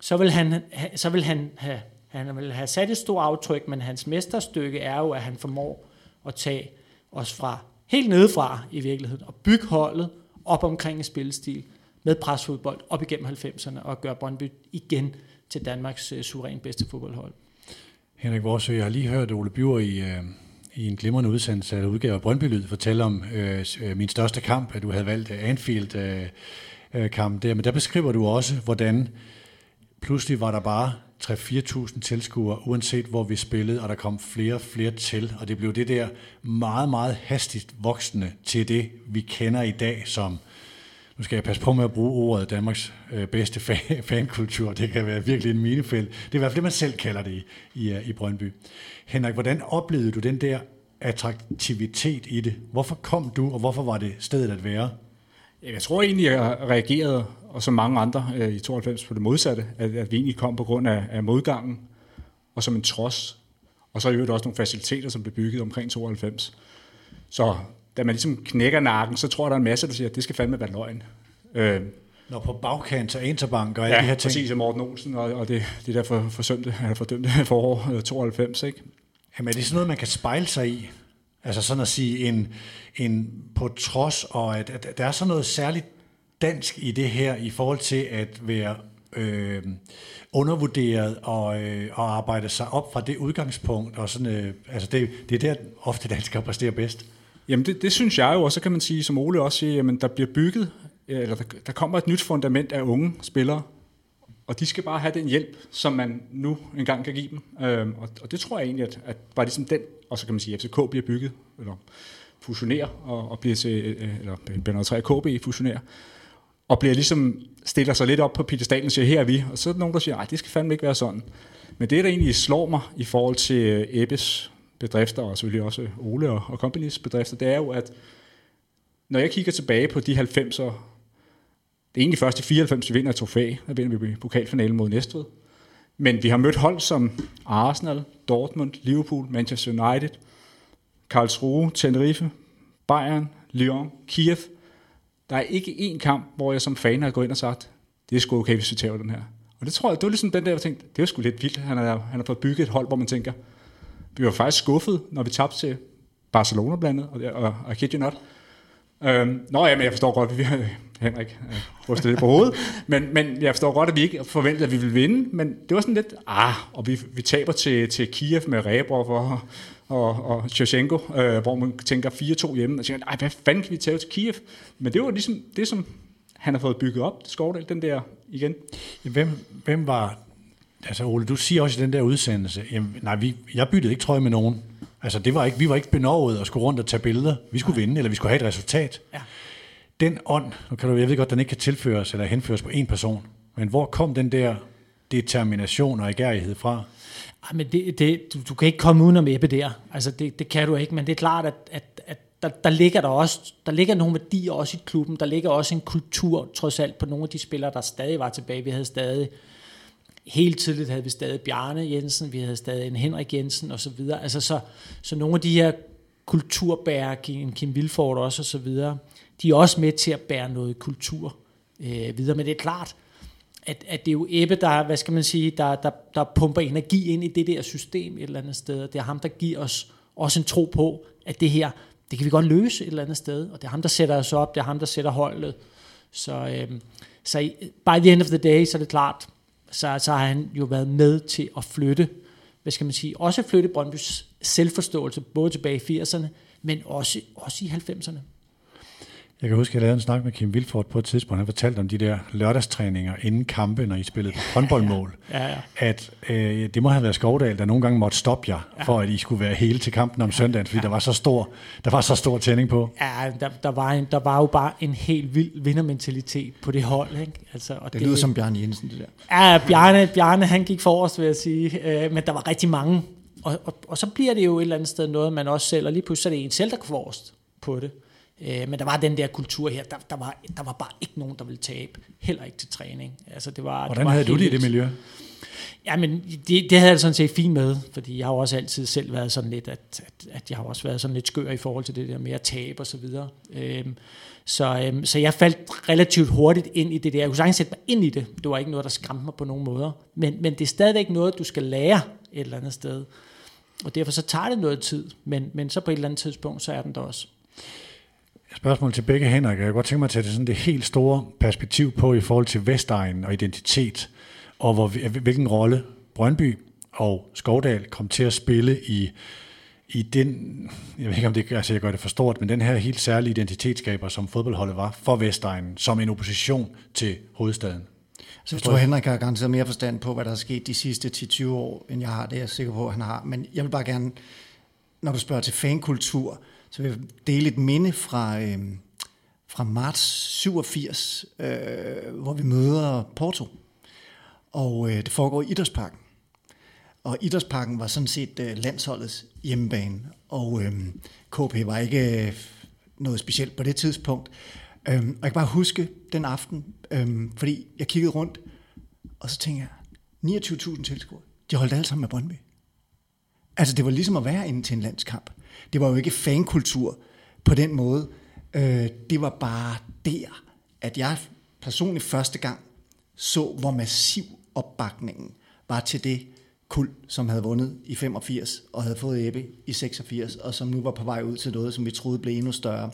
så vil han, så vil han have, han vil have sat et stort aftryk, men hans mesterstykke er jo, at han formår at tage os fra helt nedefra i virkeligheden, og bygge holdet op omkring en spillestil med presfodbold op igennem 90'erne, og gøre Brøndby igen til Danmarks øh, uh, suveræn bedste fodboldhold. Henrik Vorsø, jeg har lige hørt Ole Bjur i, øh, i en glimrende udsendelse af udgave af Brøndby Lyd fortælle om øh, øh, min største kamp, at du havde valgt øh, Anfield øh, øh, kamp der, men der beskriver du også, hvordan pludselig var der bare 3-4.000 tilskuere, uanset hvor vi spillede, og der kom flere og flere til, og det blev det der meget, meget hastigt voksende til det, vi kender i dag som, nu skal jeg passe på med at bruge ordet Danmarks øh, bedste fan, <laughs> fankultur, det kan være virkelig en minefelt. Det er i hvert fald det, man selv kalder det i, i, øh, i Brøndby. Henrik, hvordan oplevede du den der attraktivitet i det? Hvorfor kom du, og hvorfor var det stedet at være? Jeg tror egentlig, jeg reagerede, og som mange andre øh, i 92 på det modsatte, at, at vi egentlig kom på grund af, af modgangen, og som en trods. Og så er jo også nogle faciliteter, som blev bygget omkring 92. Så da man ligesom knækker nakken, så tror jeg, der er en masse, der siger, at det skal fandme være løgn. Øh, Når på bagkant af Interbank og alle ja, de her ting. præcis, af Morten Olsen, og, og det, det der for, forsømte, <laughs> eller fordømte forår øh, 92, ikke? Jamen er det sådan noget, man kan spejle sig i? Altså sådan at sige en, en på trods, og at, at der er sådan noget særligt dansk i det her, i forhold til at være øh, undervurderet og, øh, og arbejde sig op fra det udgangspunkt. Og sådan, øh, altså det, det er der ofte danskere præsterer bedst. Jamen det, det synes jeg jo, og så kan man sige, som Ole også siger, jamen der bliver bygget, øh, eller der, der kommer et nyt fundament af unge spillere, og de skal bare have den hjælp, som man nu engang kan give dem. Øhm, og, og det tror jeg egentlig, at, at bare ligesom den, og så kan man sige, at FCK bliver bygget, eller fusionerer, og, og bliver til, øh, øh, eller B3 KB fusionerer, og bliver ligesom, stiller sig lidt op på pedestalen og siger, her er vi, og så er der nogen, der siger, nej, det skal fandme ikke være sådan. Men det, der egentlig slår mig i forhold til øh, Ebbes bedrifter, og selvfølgelig også Ole og, og Companies bedrifter, det er jo, at når jeg kigger tilbage på de 90'er, det er egentlig først i 94, vi vinder et trofæ, der vinder vi pokalfinalen mod Næstved. Men vi har mødt hold som Arsenal, Dortmund, Liverpool, Manchester United, Karlsruhe, Tenerife, Bayern, Lyon, Kiev. Der er ikke én kamp, hvor jeg som fan har gået ind og sagt, det er sgu okay, hvis vi tager den her. Og det tror jeg, det var ligesom den der, jeg tænkte, det er sgu lidt vildt. Han har, han har fået bygget et hold, hvor man tænker, vi var faktisk skuffet, når vi tabte til Barcelona blandt andet, og, og, og kid you not. Øhm, nå ja, men jeg forstår godt, at vi <laughs> Henrik øh, rystede lidt på hovedet, men, men jeg forstår godt, at vi ikke forventede, at vi ville vinde, men det var sådan lidt, ah, og vi, vi taber til, til Kiev med Rebrov og, og, og Shevchenko, øh, hvor man tænker 4-2 hjemme, og tænker, nej, hvad fanden kan vi tage til Kiev? Men det var ligesom det, som han har fået bygget op, Skovdal, den der igen. Hvem, hvem var, altså Ole, du siger også i den der udsendelse, jamen, nej, vi, jeg byttede ikke trøje med nogen. Altså, det var ikke, vi var ikke benovet at skulle rundt og tage billeder. Vi skulle vinde, eller vi skulle have et resultat. Ja. Den ånd, nu kan du, jeg ved godt, den ikke kan tilføres eller henføres på en person, men hvor kom den der determination og agerighed fra? Ej, men det, det, du, du kan ikke komme uden om Ebbe der. Altså, det, det kan du ikke, men det er klart, at, at, at der, der ligger der også, der ligger nogle værdier også i klubben, der ligger også en kultur, trods alt, på nogle af de spillere, der stadig var tilbage. Vi havde stadig, helt tidligt havde vi stadig Bjarne Jensen, vi havde stadig en Henrik Jensen og så videre. Altså, så, så nogle af de her kulturbærer, Kim, Kim Vilford også og så videre, de er også med til at bære noget kultur øh, videre. Men det er klart, at, at det er jo Ebbe, der, hvad skal man sige, der, der, der pumper energi ind i det der system et eller andet sted. Det er ham, der giver os også en tro på, at det her, det kan vi godt løse et eller andet sted. Og det er ham, der sætter os op, det er ham, der sætter holdet. Så, øh, så by the end of the day, så er det klart, så, så har han jo været med til at flytte, hvad skal man sige, også flytte Brøndbys selvforståelse, både tilbage i 80'erne, men også, også i 90'erne. Jeg kan huske, at jeg lavede en snak med Kim Vilfort på et tidspunkt. Han fortalte om de der lørdagstræninger inden kampe, når I spillede håndboldmål. Ja, ja. At øh, det må have været Skovdal, der nogle gange måtte stoppe jer, ja. for at I skulle være hele til kampen om søndagen, fordi ja. der, var så stor, der var så stor tænding på. Ja, der, der, var en, der var jo bare en helt vild vindermentalitet på det hold. Ikke? Altså, og Det lyder som Bjarne Jensen, det der. Ja, Bjarne, Bjarne han gik forrest, vil jeg sige. Øh, men der var rigtig mange. Og, og, og så bliver det jo et eller andet sted noget, man også selv, og lige pludselig er det en selv, der går forrest på det. Øh, men der var den der kultur her, der, der, var, der var bare ikke nogen, der ville tabe. Heller ikke til træning. Altså, det var, Hvordan det var havde du det i det miljø? Ja, men det, det havde jeg sådan set fint med, fordi jeg har jo også altid selv været sådan lidt, at, at, at jeg har også været sådan lidt skør i forhold til det der med at tabe og så videre. Øhm, så, øhm, så jeg faldt relativt hurtigt ind i det der. Jeg kunne sagtens sætte mig ind i det. Det var ikke noget, der skræmte mig på nogen måder. Men, men det er stadigvæk noget, du skal lære et eller andet sted. Og derfor så tager det noget tid, men, men så på et eller andet tidspunkt, så er den der også. Spørgsmål til begge Henrik. Jeg kan godt tænke mig at tage det, sådan det helt store perspektiv på i forhold til Vestegnen og identitet, og hvor, vi- hvilken rolle Brøndby og Skovdal kom til at spille i, i den, jeg ved ikke om det, altså jeg gør det for stort, men den her helt særlige identitetsskaber, som fodboldholdet var for Vestegnen, som en opposition til hovedstaden. Så jeg tror, Henrik har garanteret mere forstand på, hvad der er sket de sidste 10-20 år, end jeg har. Det er jeg sikker på, at han har. Men jeg vil bare gerne, når du spørger til fankultur, så vil jeg dele et minde fra, øh, fra marts 87, øh, hvor vi møder Porto. Og øh, det foregår i Idrætsparken. Og Idrætsparken var sådan set øh, landsholdets hjemmebane. Og øh, KP var ikke øh, noget specielt på det tidspunkt. Øh, og jeg kan bare huske den aften, øh, fordi jeg kiggede rundt, og så tænkte jeg, 29.000 tilskuere, de holdt alle sammen med Brøndby. Altså det var ligesom at være inde til en landskamp. Det var jo ikke fankultur på den måde. Øh, det var bare der, at jeg personligt første gang så, hvor massiv opbakningen var til det kul, som havde vundet i 85 og havde fået Ebbe i 86, og som nu var på vej ud til noget, som vi troede blev endnu større.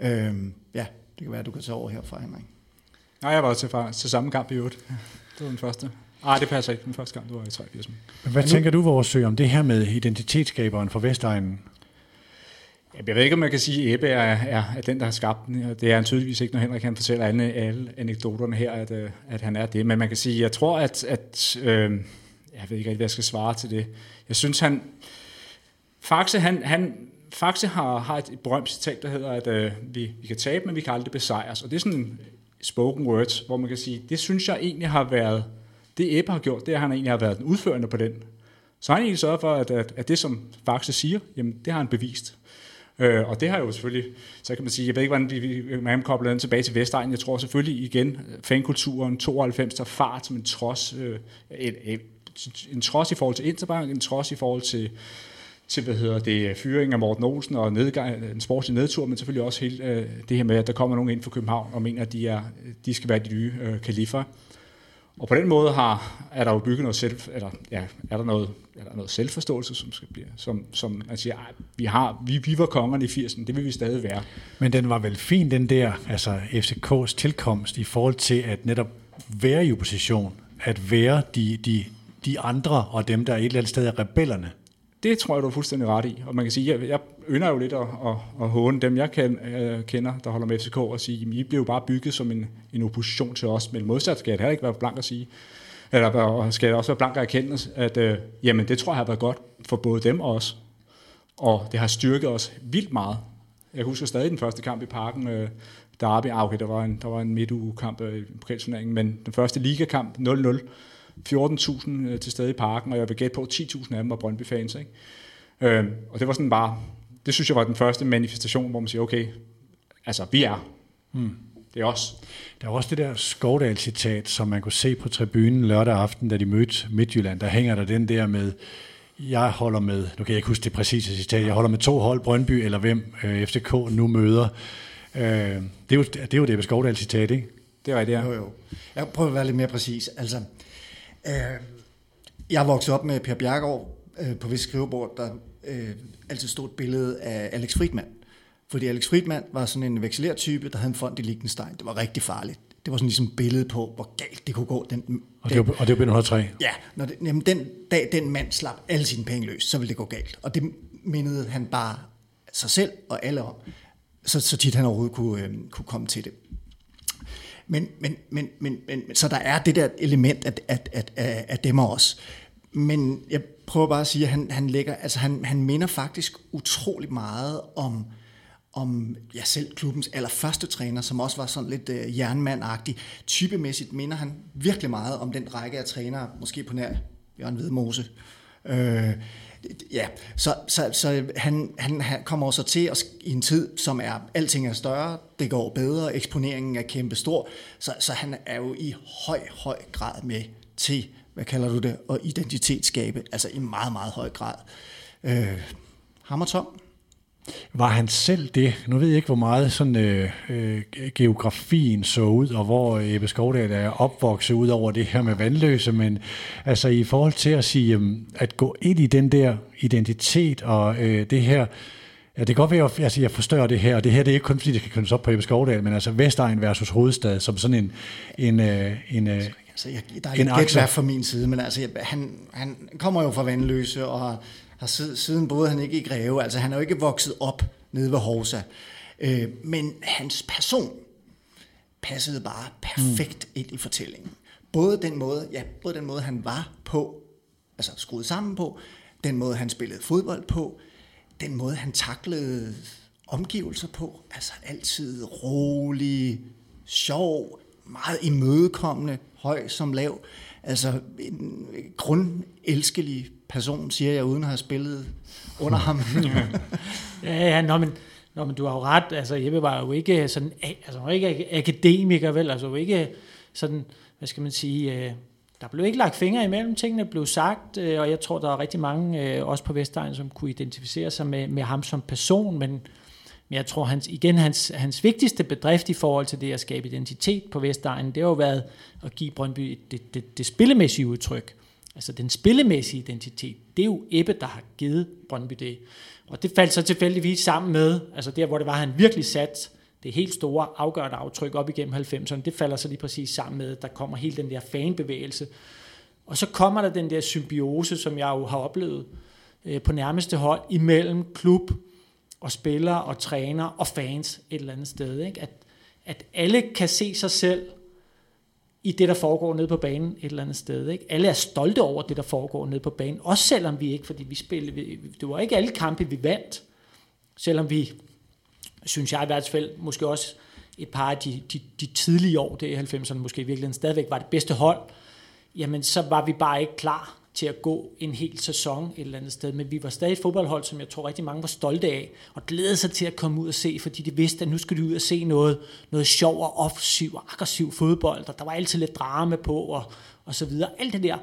Øh, ja, det kan være, at du kan tage over herfra, Henrik. Nej, jeg var til, til samme kamp i øvrigt. Det var den første. Nej, det passer ikke. Den første kamp, det var i 83. Men hvad tænker du, vores sø, om det her med identitetsskaberen for Vestegnen? Jeg ved ikke, om man kan sige, at Ebbe er, er, er den, der har skabt den. Det er han tydeligvis ikke, når Henrik han fortæller alle, alle anekdoterne her, at, øh, at han er det. Men man kan sige, jeg tror, at, at øh, jeg ved ikke rigtig, hvad jeg skal svare til det. Jeg synes, han... Faxe, han, han, Faxe har, har et berømt citat, der hedder, at øh, vi, vi kan tabe, men vi kan aldrig besejres. Og det er sådan spoken words, hvor man kan sige, det synes jeg egentlig har været, det Ebbe har gjort, det er, at han egentlig har været den udførende på den. Så han egentlig sørget for, at, at, at det, som Faxe siger, jamen, det har han bevist. Øh, og det har jo selvfølgelig, så kan man sige, jeg ved ikke, hvordan vi, vi man kobler den tilbage til Vestegn. Jeg tror selvfølgelig igen, fankulturen 92 der fart som en trods, øh, en, en, en trods i forhold til Interbank, en trods i forhold til, til hvad hedder det, fyring af Morten Olsen og nedgang, en sportslig nedtur, men selvfølgelig også hele øh, det her med, at der kommer nogen ind fra København og mener, at de, er, de skal være de nye øh, kalifer. Og på den måde har, er der jo bygget noget selv, eller ja, er der noget, er der noget selvforståelse, som skal blive, som, som man siger, ej, vi, har, vi, vi var kongerne i 80'erne, det vil vi stadig være. Men den var vel fin, den der, altså FCK's tilkomst, i forhold til at netop være i opposition, at være de, de, de andre, og dem, der et eller andet sted er rebellerne. Det tror jeg, du er fuldstændig ret i. Og man kan sige, jeg, jeg ynder jo lidt at, at, at håne dem, jeg kan, øh, kender, der holder med FCK, og sige, at I blev bare bygget som en, en opposition til os. Men modsat skal jeg heller ikke være blank at sige, eller skal jeg også være blank at erkende, at øh, jamen, det tror jeg har været godt for både dem og os. Og det har styrket os vildt meget. Jeg husker stadig den første kamp i parken, øh, Derby, ah, okay, der var en, der var en midtugekamp øh, i pokalturneringen, men den første ligakamp 0-0, 14.000 øh, til stede i parken, og jeg vil gætte på, at 10.000 af dem var Brøndby-fans. Ikke? Øh, og det var sådan bare, det synes jeg var den første manifestation, hvor man siger, okay, altså vi er. Hmm. Det er os. Der er også det der Skovdal-citat, som man kunne se på tribunen lørdag aften, da de mødte Midtjylland. Der hænger der den der med, jeg holder med, nu kan jeg ikke huske det præcise citat, jeg holder med to hold, Brøndby eller hvem øh, FCK nu møder. Øh, det, er jo, det er jo det Skovdal-citat, ikke? Det er rigtigt, ja. Jo, jo. Jeg prøver at være lidt mere præcis. Altså, øh, jeg vokset op med Per Bjergaard øh, på vis skrivebord, der øh, altid stod et billede af Alex Friedman. Fordi Alex Friedman var sådan en vekselertype, der havde en fond i Liechtenstein. Det var rigtig farligt. Det var sådan ligesom billede på, hvor galt det kunne gå. Den, og, det var, og det var 103? Ja, når det, jamen den dag den mand slap alle sine penge løs, så ville det gå galt. Og det mindede han bare sig selv og alle om, så, så tit han overhovedet kunne, øh, kunne komme til det. Men, men, men, men, men, så der er det der element af, af, af, af, af dem også. Men jeg prøver bare at sige, at han, han, lægger, altså han, han minder faktisk utrolig meget om, om ja, selv klubbens allerførste træner, som også var sådan lidt øh, jernmandagtig. Typemæssigt minder han virkelig meget om den række af trænere, måske på nær Jørgen Vedmose, øh, ja, så, så, så han, han, han kommer så til at, i en tid, som er, alting er større, det går bedre, eksponeringen er kæmpe stor, så, så han er jo i høj, høj grad med til hvad kalder du det, og identitetsskabe, altså i meget, meget høj grad. Øh, Hammer Tom? Var han selv det? Nu ved jeg ikke, hvor meget sådan, øh, øh, geografien så ud, og hvor Ebbe Skovdal er opvokset ud over det her med vandløse, men altså i forhold til at sige, øh, at gå ind i den der identitet og øh, det her, Ja, det kan godt være, at altså, jeg forstår det her, og det her det er ikke kun fordi, det kan kønnes op på Ebbe Skovdal, men altså Vestegn versus hovedstad, som sådan en, en, øh, en, en, øh, Altså, jeg, der er ikke gæt værd fra min side, men altså, han, han kommer jo fra Vandløse, og har, har siden boede han ikke i Greve. Altså, han er jo ikke vokset op nede ved Horsa. Øh, men hans person passede bare perfekt mm. ind i fortællingen. Både den måde, ja, både den måde, han var på, altså skruet sammen på, den måde, han spillede fodbold på, den måde, han taklede omgivelser på, altså altid rolig, sjov, meget imødekommende, høj som lav. Altså en øh, grundelskelig person, siger jeg, uden at have spillet under ham. <laughs> ja, ja, nå, men, nå, men du har jo ret. Altså, Jeppe var jo ikke sådan, altså, var ikke akademiker, vel? Altså, var ikke sådan, hvad skal man sige, øh, der blev ikke lagt fingre imellem, tingene blev sagt, øh, og jeg tror, der er rigtig mange, øh, også på Vestegn, som kunne identificere sig med, med ham som person, men, men jeg tror, hans, igen, hans, hans vigtigste bedrift i forhold til det at skabe identitet på Vestegnen, det har jo været at give Brøndby det, det, det spillemæssige udtryk. Altså den spillemæssige identitet, det er jo Ebbe, der har givet Brøndby det. Og det faldt så tilfældigvis sammen med, altså der, hvor det var, han virkelig sat det helt store afgørende aftryk op igennem 90'erne, det falder så lige præcis sammen med, at der kommer hele den der fanbevægelse. Og så kommer der den der symbiose, som jeg jo har oplevet øh, på nærmeste hold, imellem klub og spillere og træner og fans et eller andet sted. Ikke? At, at alle kan se sig selv i det, der foregår nede på banen et eller andet sted. Ikke? Alle er stolte over det, der foregår nede på banen, også selvom vi ikke, fordi vi spillede, det var ikke alle kampe, vi vandt, selvom vi synes jeg i hvert fald, måske også et par af de, de, de tidlige år, det i 90'erne måske i virkeligheden stadigvæk var det bedste hold, jamen så var vi bare ikke klar til at gå en hel sæson et eller andet sted. Men vi var stadig et fodboldhold, som jeg tror rigtig mange var stolte af, og glædede sig til at komme ud og se, fordi de vidste, at nu skulle de ud og se noget, noget sjov og offensiv og aggressiv fodbold, og der var altid lidt drama på, og, og så videre. Alt det der,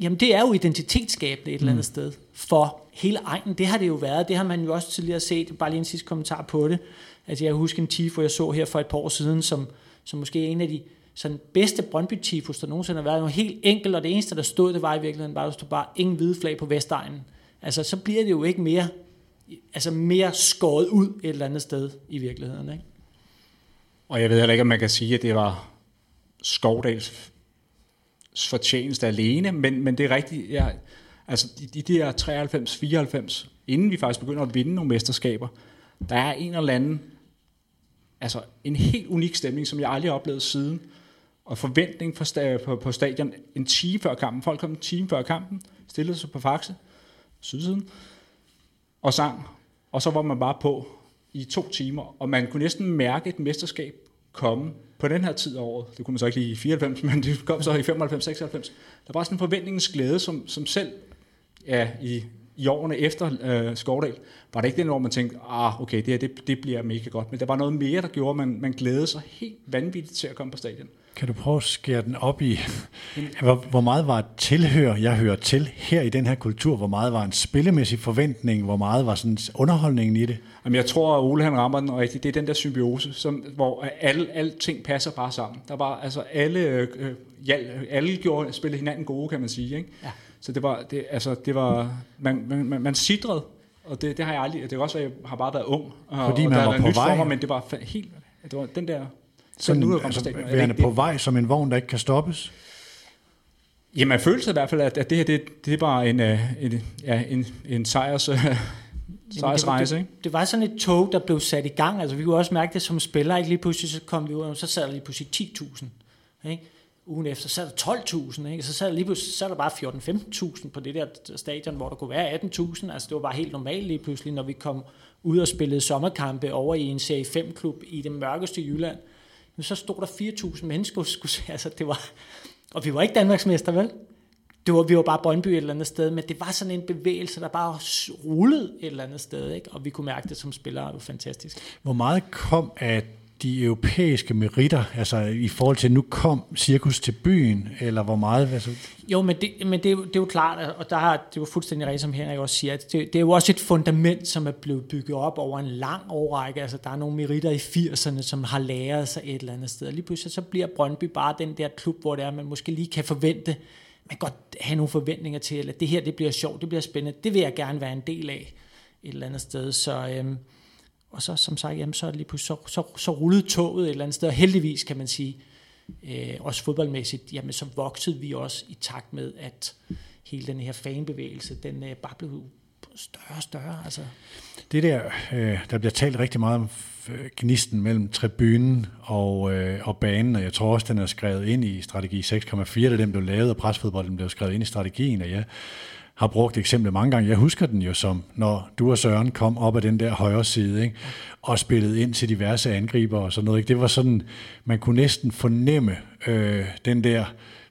jamen det er jo identitetsskabende et eller andet mm. sted for hele egnen. Det har det jo været. Det har man jo også tidligere set. Bare lige en sidste kommentar på det. Altså jeg husker en tifo, jeg så her for et par år siden, som, som måske er en af de sådan bedste brøndby tifos der nogensinde har været. Noget helt enkelt, og det eneste, der stod, det var i virkeligheden bare, at der stod bare ingen hvide flag på Vestegnen. Altså så bliver det jo ikke mere, altså mere skåret ud et eller andet sted i virkeligheden. Ikke? Og jeg ved heller ikke, om man kan sige, at det var Skovdals fortjeneste alene, men, men det er rigtigt, ja, altså de, de der 93-94, inden vi faktisk begynder at vinde nogle mesterskaber, der er en eller anden, altså en helt unik stemning, som jeg aldrig har oplevet siden, og forventning på, på, på stadion. En time før kampen. Folk kom en time før kampen, stillede sig på Faxe, sydsiden, og sang. Og så var man bare på i to timer, og man kunne næsten mærke et mesterskab komme på den her tid af året, det kunne man så ikke lige i 94, men det kom så i 95, 96, der var sådan en forventningens glæde, som, som selv ja, i, i årene efter øh, Skovdal, var det ikke den hvor man tænkte, ah, okay, det her det, det bliver mega godt, men der var noget mere, der gjorde, at man, man glædede sig helt vanvittigt til at komme på stadion. Kan du prøve at skære den op i, hvor, hvor meget var et tilhør, jeg hører til her i den her kultur? Hvor meget var en spillemæssig forventning? Hvor meget var sådan underholdningen i det? Jamen, jeg tror, at Ole han rammer den rigtigt. Det er den der symbiose, som, hvor alle, alle ting passer bare sammen. Der var altså alle, øh, ja, alle gjorde, spillede hinanden gode, kan man sige. Ikke? Ja. Så det var, det, altså, det var, man, man, man, man sidrede, og det, det har jeg aldrig, det er også, at jeg har bare været ung. Og, Fordi man og var på vej. Mig, men det var helt, det var den der sådan, nu altså, stadion. værende på vej som en vogn, der ikke kan stoppes? Jamen, følte i hvert fald, at, at det her, det, det er bare en, øh, en, ja, en, en sejrs, uh, sejrsrejse. Ikke? Det, det, var sådan et tog, der blev sat i gang. Altså, vi kunne også mærke det som spiller. Ikke? Lige pludselig så kom vi ud, og så sad der lige pludselig 10.000. Ikke? Ugen efter, sad der 12.000. Ikke? Så sad der lige pludselig så der bare 14-15.000 på det der stadion, hvor der kunne være 18.000. Altså, det var bare helt normalt lige pludselig, når vi kom ud og spillede sommerkampe over i en serie 5-klub i det mørkeste Jylland men så stod der 4.000 mennesker, <laughs> skulle, altså det var, og vi var ikke Danmarksmester, vel? Det var, vi var bare Brøndby et eller andet sted, men det var sådan en bevægelse, der bare rullede et eller andet sted, ikke? og vi kunne mærke det som spillere, det var fantastisk. Hvor meget kom af de europæiske meritter, altså i forhold til, at nu kom cirkus til byen, eller hvor meget? Altså... Jo, men, det, men det, er jo, det er jo klart, og der har, det er jo fuldstændig rigtigt, som Henrik også siger, at det, det er jo også et fundament, som er blevet bygget op over en lang årrække. Altså, der er nogle meritter i 80'erne, som har læret sig et eller andet sted. Og lige pludselig så bliver Brøndby bare den der klub, hvor det er, man måske lige kan forvente, man kan godt have nogle forventninger til, at det her det bliver sjovt, det bliver spændende, det vil jeg gerne være en del af et eller andet sted. Så, øhm, og så som sagt, jamen, så, lige så, så, så rullede toget et eller andet sted, og heldigvis kan man sige, øh, også fodboldmæssigt, jamen så voksede vi også i takt med, at hele den her fanbevægelse, den øh, bare blev større og større. Altså. Det der, øh, der bliver talt rigtig meget om øh, gnisten mellem tribunen og, øh, og banen, og jeg tror også, den er skrevet ind i strategi 6,4, da den blev lavet, og presfodbolden blev skrevet ind i strategien, og jeg har brugt eksemplet mange gange. Jeg husker den jo som, når du og Søren kom op af den der højre side, ikke? og spillede ind til diverse angriber og sådan noget. Ikke? Det var sådan, man kunne næsten fornemme øh, den der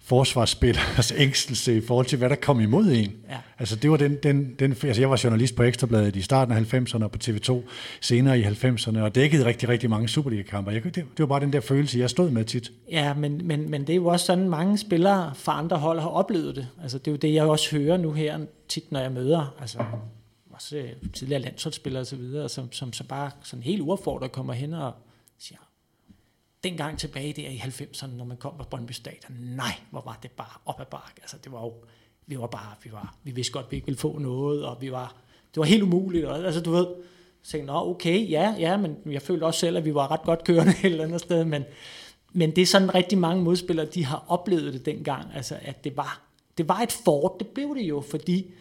forsvarsspillers <laughs> ængstelse i forhold til, hvad der kom imod en. Ja. Altså det var den, den, den, altså jeg var journalist på Ekstrabladet i starten af 90'erne og på TV2 senere i 90'erne, og dækkede rigtig, rigtig mange Superliga-kamper. Jeg, det, det var bare den der følelse, jeg stod med tit. Ja, men, men, men det er jo også sådan, mange spillere fra andre hold har oplevet det. Altså det er jo det, jeg også hører nu her tit, når jeg møder, altså også øh, tidligere landsholdsspillere og så videre, som, som så bare sådan helt uaffordret kommer hen og dengang tilbage der i 90'erne, når man kom på Brøndby Stadion, nej, hvor var det bare op ad bakke. Altså, det var jo, vi var bare, vi, var, vi vidste godt, at vi ikke ville få noget, og vi var, det var helt umuligt. Og, altså, du ved, så tænkte, Nå, okay, ja, ja, men jeg følte også selv, at vi var ret godt kørende <laughs> et eller andet sted, men, men det er sådan rigtig mange modspillere, de har oplevet det dengang, altså, at det var, det var et fort, det blev det jo, fordi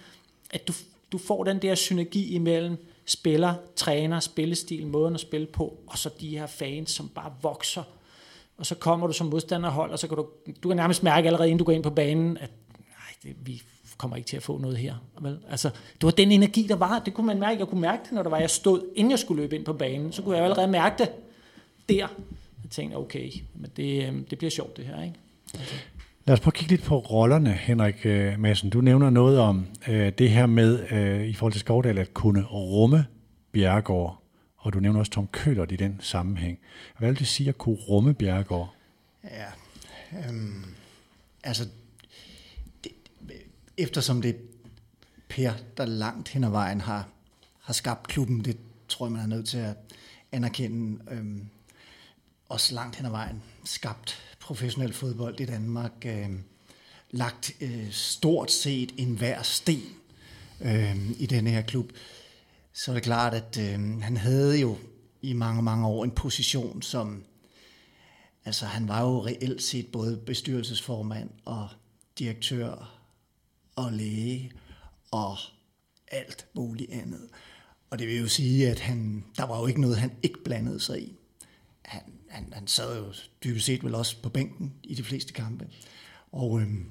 at du, du får den der synergi imellem spiller, træner, spillestil, måden at spille på, og så de her fans, som bare vokser. Og så kommer du som modstanderhold, og så kan du, du kan nærmest mærke allerede, inden du går ind på banen, at nej, det, vi kommer ikke til at få noget her. Vel? Altså, det var den energi, der var. Det kunne man mærke. Jeg kunne mærke det, når der var, jeg stod, inden jeg skulle løbe ind på banen. Så kunne jeg allerede mærke det der. Jeg tænkte, okay, men det, øhm, det bliver sjovt det her. Ikke? Altså. Lad os prøve at kigge lidt på rollerne, Henrik øh, Madsen. Du nævner noget om øh, det her med, øh, i forhold til Skovdal, at kunne rumme Bjergård, og du nævner også Tom Køller i den sammenhæng. Hvad vil det sige at kunne rumme Bjergård? Ja, øhm, altså, det, eftersom det er Per, der langt hen ad vejen har, har skabt klubben, det tror jeg, man er nødt til at anerkende, øhm, også langt hen ad vejen skabt professionel fodbold i Danmark, øh, lagt øh, stort set en hver sten øh, i denne her klub, så er det klart, at øh, han havde jo i mange, mange år en position, som, altså han var jo reelt set både bestyrelsesformand og direktør og læge og alt muligt andet. Og det vil jo sige, at han, der var jo ikke noget, han ikke blandede sig i. Han, han, han sad jo dybest set vel også på bænken i de fleste kampe. Og øhm,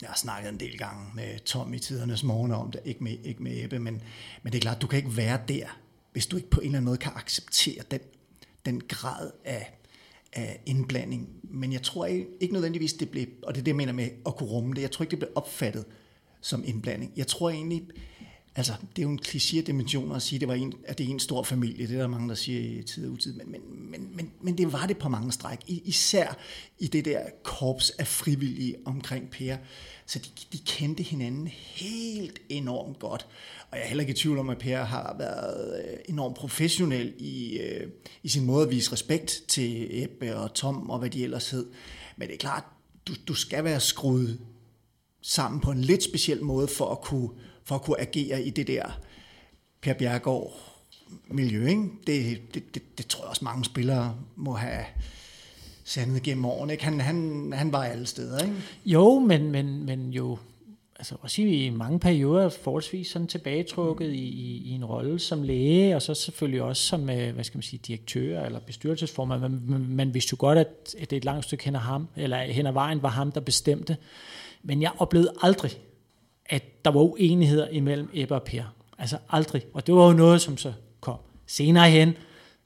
jeg har snakket en del gange med Tom i tidernes morgen om det, ikke med, ikke med Ebbe, men, men det er klart, du kan ikke være der, hvis du ikke på en eller anden måde kan acceptere den, den grad af, af indblanding. Men jeg tror ikke nødvendigvis, det blev, og det er det, jeg mener med at kunne rumme det, jeg tror ikke, det blev opfattet som indblanding. Jeg tror egentlig, Altså, det er jo en kliché-dimension at sige, at det, var en, at det er en stor familie. Det er der mange, der siger i tid og utid. Men, men, men, men, men det var det på mange stræk. Især i det der korps af frivillige omkring Per. Så de, de kendte hinanden helt enormt godt. Og jeg er heller ikke i tvivl om, at Per har været øh, enormt professionel i, øh, i sin måde at vise respekt til Ebbe og Tom og hvad de ellers hed. Men det er klart, du, du skal være skruet sammen på en lidt speciel måde for at kunne for at kunne agere i det der Per Bjergård miljø. Ikke? Det, det, det, det tror jeg også mange spillere må have sandet gennem årene. Ikke? Han, han, han var alle steder. Ikke? Jo, men, men, men jo altså også i mange perioder forholdsvis sådan tilbagetrukket i, i, i en rolle som læge, og så selvfølgelig også som, øh, hvad skal man sige, direktør eller bestyrelsesformand. Man, man, man vidste jo godt, at, at det et langt stykke hen ad, ham, eller hen ad vejen var ham, der bestemte. Men jeg oplevede aldrig, at der var uenigheder imellem Ebbe og Per. Altså aldrig. Og det var jo noget, som så kom senere hen,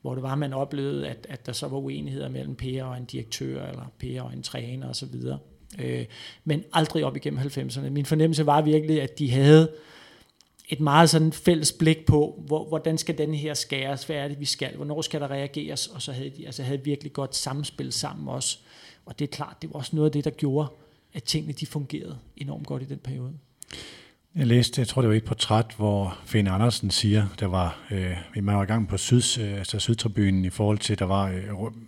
hvor det var, man oplevede, at, at der så var uenigheder mellem Per og en direktør, eller Per og en træner osv. Øh, men aldrig op igennem 90'erne. Min fornemmelse var virkelig, at de havde et meget sådan fælles blik på, hvor, hvordan skal den her skæres, hvad er det, vi skal, hvornår skal der reageres, og så havde de altså havde virkelig godt samspil sammen også. Og det er klart, det var også noget af det, der gjorde, at tingene de fungerede enormt godt i den periode. Jeg læste, jeg tror det var et portræt, hvor Finn Andersen siger, der var, øh, man var i gang på syd, øh, altså Sydtribunen i forhold til, der var øh,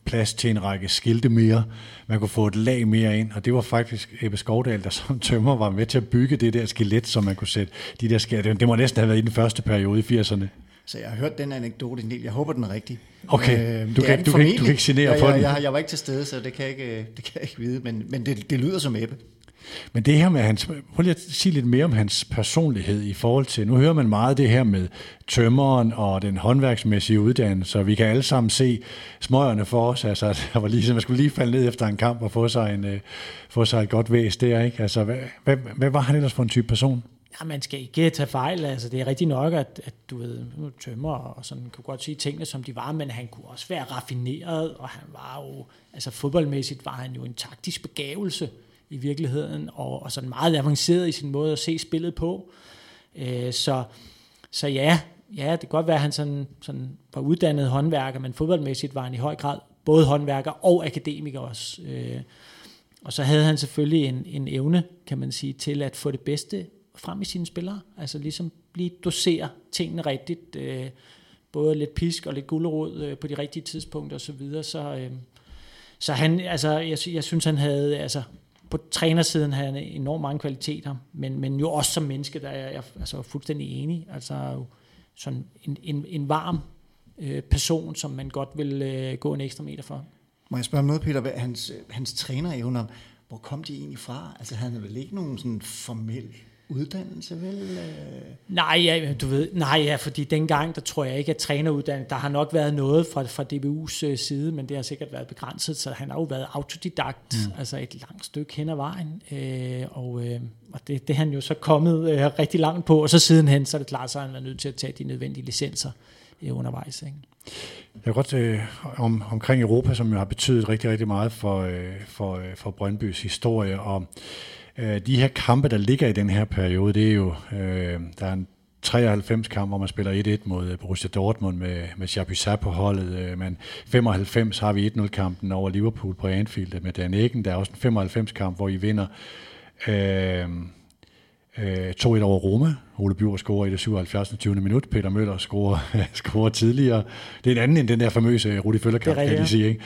plads til en række skilte mere. Man kunne få et lag mere ind, og det var faktisk Ebbe Skovdal, der <laughs> som tømmer var med til at bygge det der skelet, som man kunne sætte de der skilte. Det må næsten have været i den første periode i 80'erne. Så jeg har hørt den anekdote en del. Jeg håber, den er rigtig. Okay, Øh, du kan- du kan ikke- du kan ikke genere jeg, på jeg, den. Jeg, jeg, var ikke til stede, så det kan jeg ikke, det kan jeg ikke vide, men, men det, det lyder som Ebbe. Men det her med hans, prøv lige at sige lidt mere om hans personlighed i forhold til, nu hører man meget det her med tømmeren og den håndværksmæssige uddannelse, så vi kan alle sammen se smøgerne for os, altså <laughs> der var lige, man skulle lige falde ned efter en kamp og få sig, en, øh, få sig et godt væs der, ikke? Altså, hvad, hvad, hvad var han ellers for en type person? Ja, man skal ikke øh, tage fejl. Altså, det er rigtigt nok, at, at du ved, tømmer og sådan, kunne godt sige tingene, som de var, men han kunne også være raffineret, og han var jo, altså fodboldmæssigt var han jo en taktisk begavelse i virkeligheden, og, og sådan meget avanceret i sin måde at se spillet på. Øh, så, så ja, ja, det kan godt være, at han sådan, sådan var uddannet håndværker, men fodboldmæssigt var han i høj grad både håndværker og akademiker også. Øh, og så havde han selvfølgelig en, en evne, kan man sige, til at få det bedste frem i sine spillere. Altså ligesom lige dosere tingene rigtigt. Øh, både lidt pisk og lidt gulderod øh, på de rigtige tidspunkter osv. Så, videre. så, øh, så han, altså, jeg, jeg synes, han havde, altså, på trænersiden havde han enormt mange kvaliteter, men, men jo også som menneske, der er jeg altså, fuldstændig enig. Altså jo sådan en, en, en varm øh, person, som man godt vil øh, gå en ekstra meter for. Må jeg spørge om noget, Peter? Hvad, hans, øh, hans trænerevner, hvor kom de egentlig fra? Altså, han havde vel ikke nogen sådan formel uddannelse, vel? Nej, ja, du ved, nej, ja, fordi dengang, der tror jeg ikke, at træneruddannet, der har nok været noget fra, fra DBU's øh, side, men det har sikkert været begrænset, så han har jo været autodidakt, mm. altså et langt stykke hen ad vejen, øh, og, øh, og det, det er han jo så kommet øh, rigtig langt på, og så sidenhen, så er det klart, så han været nødt til at tage de nødvendige licenser øh, undervejs. Ikke? Jeg kan godt øh, om, omkring Europa, som jo har betydet rigtig, rigtig meget for, øh, for, øh, for Brøndbys historie, og øh, de her kampe, der ligger i den her periode, det er jo, øh, der er en 93 kamp, hvor man spiller 1-1 mod øh, Borussia Dortmund med, med Chapuisat på holdet, øh, men 95 har vi 1-0-kampen over Liverpool på Anfield med Dan Eggen. Der er også en 95-kamp, hvor I vinder øh, øh, 2-1 over Roma. Ole Bjur scorer i det 77. 20. minut. Peter Møller scorer, <laughs> scorer tidligere. Det er en anden end den der famøse Rudi Føllerkamp, er kan rigtigt, sige. Ikke?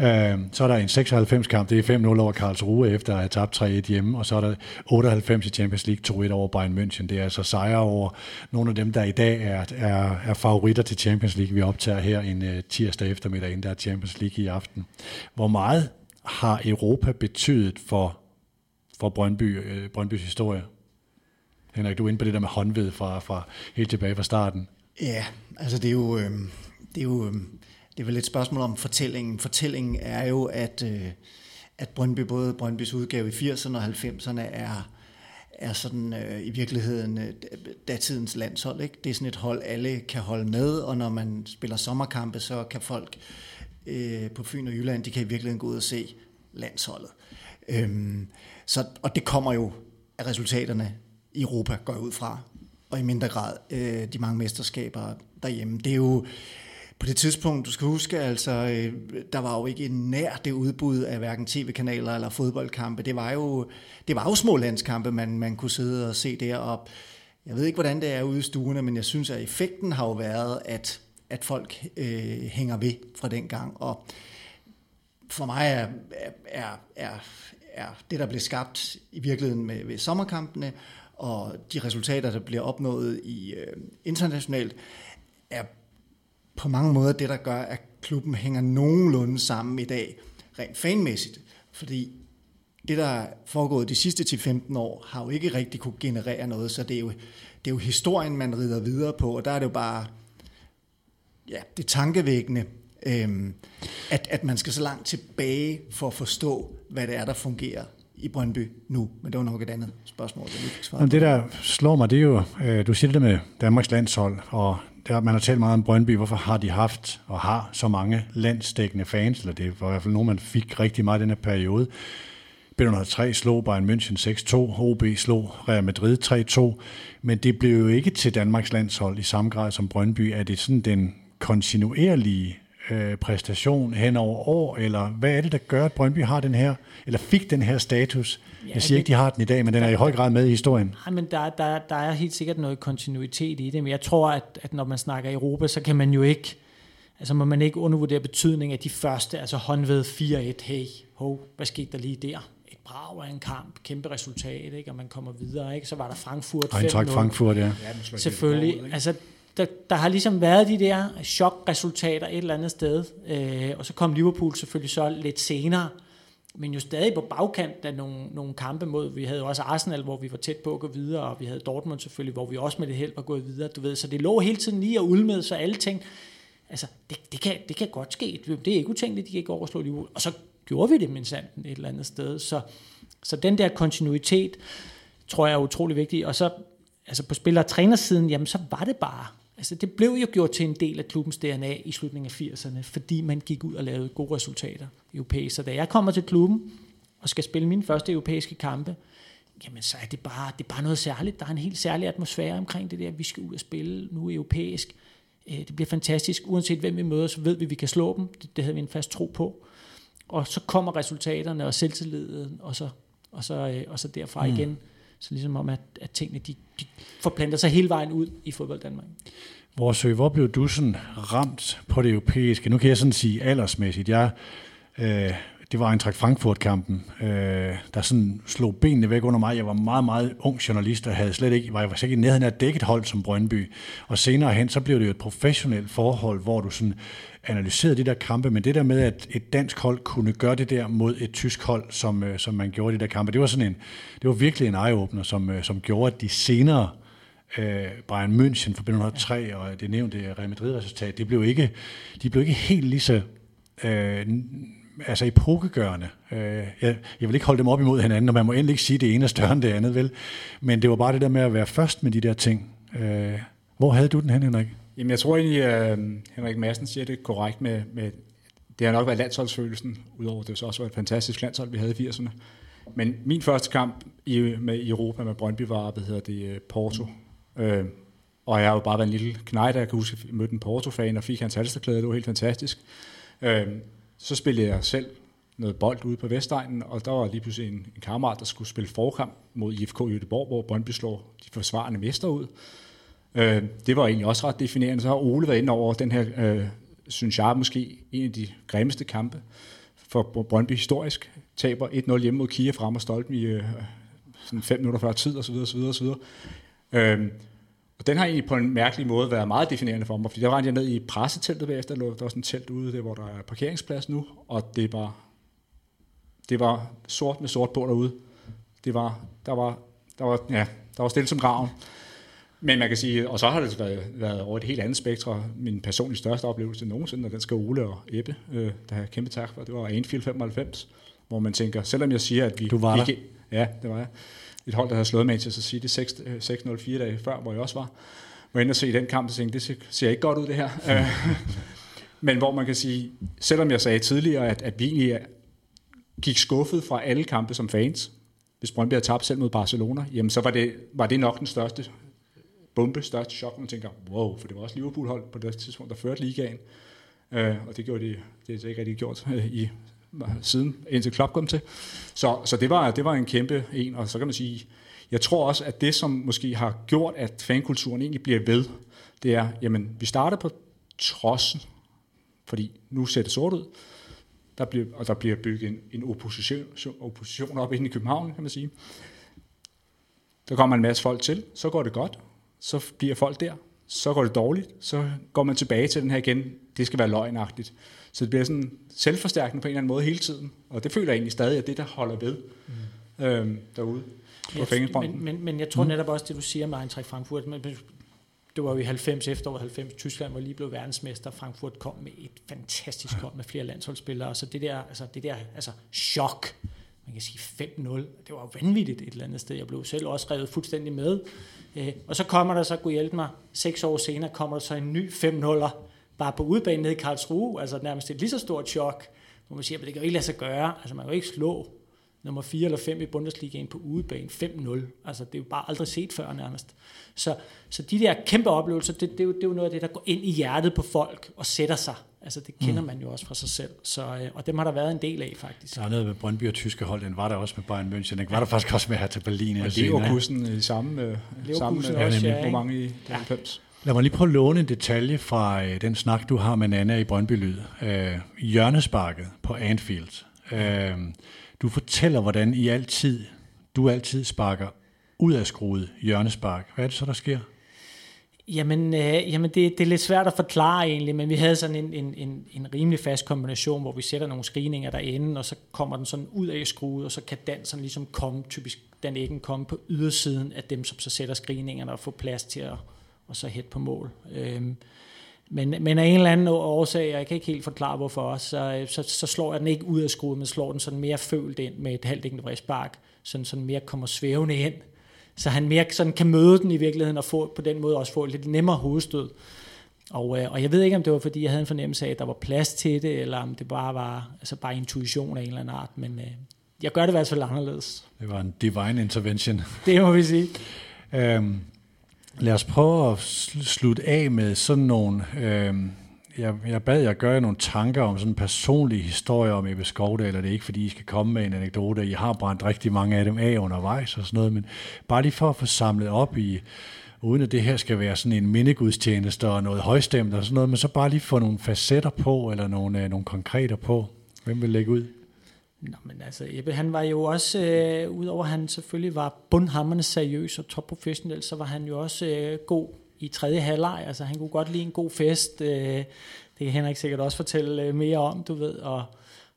Øh, så er der en 96-kamp, det er 5-0 over Karlsruhe efter at have tabt 3-1 hjemme, og så er der 98 i Champions League, 2-1 over Bayern München. Det er altså sejre over nogle af dem, der i dag er, er, er favoritter til Champions League. Vi optager her en øh, tirsdag eftermiddag, inden der er Champions League i aften. Hvor meget har Europa betydet for, for Brøndby, øh, Brøndbys historie? Henrik, du er inde på det der med håndved fra, fra helt tilbage fra starten. Ja, altså det er jo, øh, det er jo øh, det er vel et spørgsmål om fortællingen. Fortællingen er jo, at, øh, at Brøndby, både Brøndbys udgave i 80'erne og 90'erne er, er sådan øh, i virkeligheden øh, datidens landshold. Ikke? Det er sådan et hold, alle kan holde med, og når man spiller sommerkampe, så kan folk øh, på Fyn og Jylland, de kan i virkeligheden gå ud og se landsholdet. Øhm, så, og det kommer jo af resultaterne i Europa, går ud fra, og i mindre grad øh, de mange mesterskaber derhjemme. Det er jo på det tidspunkt, du skal huske, altså, øh, der var jo ikke nær det udbud af hverken tv-kanaler eller fodboldkampe. Det var jo, det var jo små landskampe, man, man kunne sidde og se derop. Jeg ved ikke, hvordan det er ude i stuerne, men jeg synes, at effekten har jo været, at, at folk øh, hænger ved fra den gang. Og for mig er, er, er, er det, der blev skabt i virkeligheden med, ved sommerkampene, og de resultater, der bliver opnået i øh, internationalt, er på mange måder det, der gør, at klubben hænger nogenlunde sammen i dag, rent fanmæssigt. Fordi det, der er foregået de sidste 10-15 år, har jo ikke rigtig kunne generere noget, så det er, jo, det er jo historien, man rider videre på, og der er det jo bare, ja, det tankevækkende, øhm, at, at man skal så langt tilbage for at forstå, hvad det er, der fungerer i Brøndby nu. Men det var nok et andet spørgsmål, jeg ikke på. det, der slår mig, det er jo, øh, du siger det der med Danmarks landshold, og der, man har talt meget om Brøndby, hvorfor har de haft og har så mange landsdækkende fans, eller det var i hvert fald nogen, man fik rigtig meget i den her periode. B103 slog Bayern München 6-2, OB slog Real Madrid 3-2, men det blev jo ikke til Danmarks landshold i samme grad som Brøndby. Er det sådan den kontinuerlige øh, præstation hen over år, eller hvad er det, der gør, at Brøndby har den her, eller fik den her status? Ja, Jeg siger det- ikke, de har den i dag, men den er i høj grad med i historien. Nej, men der, der, der er helt sikkert noget kontinuitet i det, men jeg tror, at, at når man snakker Europa, så kan man jo ikke, altså må man ikke undervurdere betydningen af de første, altså håndved 4-1, hey, ho, hvad skete der lige der? Et brag af en kamp, kæmpe resultat, ikke? og man kommer videre, ikke? så var der Frankfurt 5-0. Eintracht Frankfurt, ja. Selvfølgelig, altså der, der har ligesom været de der chokresultater et eller andet sted, øh, og så kom Liverpool selvfølgelig så lidt senere, men jo stadig på bagkant af nogle, nogle kampe mod, vi havde også Arsenal, hvor vi var tæt på at gå videre, og vi havde Dortmund selvfølgelig, hvor vi også med det held var gået videre, du ved, så det lå hele tiden lige og ulmede, så alle ting, altså, det, det, kan, det kan godt ske, det er ikke utænkeligt, de kan ikke overslå Liverpool, og så gjorde vi det med sanden et eller andet sted, så, så den der kontinuitet, tror jeg er utrolig vigtig, og så altså på spiller- og trænersiden, jamen så var det bare Altså det blev jo gjort til en del af klubbens DNA i slutningen af 80'erne, fordi man gik ud og lavede gode resultater europæisk. Så da jeg kommer til klubben og skal spille mine første europæiske kampe, jamen så er det bare, det er bare noget særligt. Der er en helt særlig atmosfære omkring det der, vi skal ud og spille nu europæisk. Øh, det bliver fantastisk. Uanset hvem vi møder, så ved vi, at vi kan slå dem. Det, det havde vi en fast tro på. Og så kommer resultaterne og selvtilliden, og så, og så, øh, og så derfra mm. igen så ligesom om, at, at tingene de, de forplanter sig hele vejen ud i fodbold Danmark. Hvor, hvor blev du sådan ramt på det europæiske? Nu kan jeg sådan sige aldersmæssigt. Jeg, øh, det var Eintracht Frankfurt-kampen, øh, der sådan slog benene væk under mig. Jeg var meget, meget ung journalist, og havde slet ikke, var jeg slet ikke i nærheden af dækket hold som Brøndby. Og senere hen, så blev det jo et professionelt forhold, hvor du sådan analyseret de der kampe, men det der med, at et dansk hold kunne gøre det der mod et tysk hold, som, øh, som man gjorde i de der kampe, det var sådan en, det var virkelig en eye-opener, som, øh, som gjorde, at de senere øh, Bayern München for 1903 og det nævnte øh, Real Madrid-resultat, det blev ikke, de blev ikke helt lige så øh, altså epokegørende. Øh, jeg, jeg vil ikke holde dem op imod hinanden, og man må endelig ikke sige, at det ene er større end det andet, vel? Men det var bare det der med at være først med de der ting. Øh, hvor havde du den hen, Henrik? Jamen, jeg tror egentlig, at øhm, Henrik Madsen siger det korrekt med, med, det har nok været landsholdsfølelsen, udover det så også var et fantastisk landshold, vi havde i 80'erne. Men min første kamp i, med i Europa med Brøndby var, hvad hedder det, Porto. Porto. Øh, og jeg har jo bare været en lille knæg, der jeg kan huske, at jeg mødte en Porto-fan og fik hans halsterklæde, det var helt fantastisk. Øh, så spillede jeg selv noget bold ude på Vestegnen, og der var lige pludselig en, en kammerat, der skulle spille forkamp mod IFK Göteborg, hvor Brøndby slår de forsvarende mester ud. Øh, det var egentlig også ret definerende. Så har Ole været inde over den her, øh, synes jeg, måske en af de grimmeste kampe for Brøndby historisk. Taber 1-0 hjemme mod Kia frem og Stolpen i øh, sådan fem minutter før tid, osv. osv., osv. Øh, og den har egentlig på en mærkelig måde været meget definerende for mig, fordi der var jeg ned i presseteltet bagefter, der var sådan et telt ude, der, hvor der er parkeringsplads nu, og det var, det var sort med sort på derude. Det var, der var, der var, ja, der var stille som graven. Men man kan sige, og så har det været, været over et helt andet spektrum. Min personlige største oplevelse nogensinde, og den skal Ole og Ebbe, øh, der har kæmpe tak for, det var Anfield 95, hvor man tænker, selvom jeg siger, at vi... Du var ikke, der? Ja, det var jeg. Et hold, der havde slået Manchester City 6-0 fire dage før, hvor jeg også var. Var inde og se den kamp, og tænkte, det ser ikke godt ud, det her. <laughs> Men hvor man kan sige, selvom jeg sagde tidligere, at, at vi egentlig gik skuffet fra alle kampe som fans, hvis Brøndby havde tabt selv mod Barcelona, jamen så var det, var det nok den største bombe, største chok, man tænker, wow, for det var også Liverpool-hold på det tidspunkt, der førte ligaen. Øh, og det gjorde de, det er ikke rigtig gjort øh, <laughs> i siden, indtil Klopp kom til. Så, så det, var, det var en kæmpe en, og så kan man sige, jeg tror også, at det, som måske har gjort, at fankulturen egentlig bliver ved, det er, jamen, vi starter på trodsen, fordi nu ser det sort ud, der bliver, og der bliver bygget en, en opposition, opposition op inde i København, kan man sige. Der kommer en masse folk til, så går det godt, så bliver folk der, så går det dårligt, så går man tilbage til den her igen, det skal være løgnagtigt. Så det bliver sådan selvforstærkende på en eller anden måde hele tiden, og det føler jeg egentlig stadig, at det, der holder ved mm. øhm, derude på men, men, men jeg tror mm. netop også, det du siger med Eintracht Frankfurt, men det var jo i 90, efteråret 90, Tyskland var lige blevet verdensmester, Frankfurt kom med et fantastisk hold med flere landsholdsspillere, så det der, altså det der altså chok, man kan sige 5-0, det var vanvittigt et eller andet sted. Jeg blev selv også revet fuldstændig med. Øh, og så kommer der så, kunne hjælpe mig, seks år senere kommer der så en ny 5-0'er, bare på udbanen nede i Karlsruhe, altså nærmest et lige så stort chok, hvor man siger, at det kan jo ikke lade sig gøre, altså man kan jo ikke slå nummer 4 eller 5 i Bundesligaen på udebane 5-0. Altså det er jo bare aldrig set før nærmest. Så, så de der kæmpe oplevelser, det, det, er jo, det er jo noget af det, der går ind i hjertet på folk og sætter sig. Altså det kender mm. man jo også fra sig selv. Så, øh, og dem har der været en del af faktisk. Der er noget med Brøndby og tyske hold, den var der også med Bayern München. Den var der faktisk også med her til Berlin. Og Leverkusen i samme, øh, samme også, ja, mange i 90. Ja. Lad mig lige prøve at låne en detalje fra øh, den snak, du har med Nana i Brøndby Lyd. Øh, hjørnesparket på Anfield. Øh, du fortæller, hvordan I altid, du altid sparker ud af skruet hjørnespark. Hvad er det så, der sker? Jamen, øh, jamen det, det er lidt svært at forklare egentlig, men vi havde sådan en, en, en, en rimelig fast kombination, hvor vi sætter nogle screeninger derinde, og så kommer den sådan ud af skruet, og så kan den sådan ligesom komme, typisk den ikke komme på ydersiden af dem, som så sætter screeningerne og får plads til at og så hætte på mål. Øhm, men, men af en eller anden årsag, jeg kan ikke helt forklare hvorfor, så, øh, så, så slår jeg den ikke ud af skruet, men slår den sådan mere følt ind med et halvt enkelt vridspark, sådan, sådan mere kommer svævende ind, så han mere sådan kan møde den i virkeligheden og få, på den måde også få et lidt nemmere hovedstød. Og, øh, og jeg ved ikke, om det var, fordi jeg havde en fornemmelse af, at der var plads til det, eller om det bare var altså bare intuition af en eller anden art, men øh, jeg gør det i hvert fald anderledes. Det var en divine intervention. <laughs> Det må vi sige. Øhm, lad os prøve at slutte af med sådan nogle... Øhm, jeg, jeg bad jer gøre nogle tanker om sådan en personlig historie om Ebbe Skovdal, og det er ikke fordi, I skal komme med en anekdote. I har brændt rigtig mange af dem af undervejs og sådan noget, men bare lige for at få samlet op i, uden at det her skal være sådan en mindegudstjeneste og noget højstemt og sådan noget, men så bare lige få nogle facetter på, eller nogle, øh, nogle konkreter på. Hvem vil lægge ud? Nå, men altså, Ebbe, han var jo også, øh, udover at han selvfølgelig var bundhammerne seriøs og topprofessionel, så var han jo også øh, god i tredje halvleg. Altså, han kunne godt lide en god fest. Øh, det kan Henrik sikkert også fortælle øh, mere om, du ved. Og,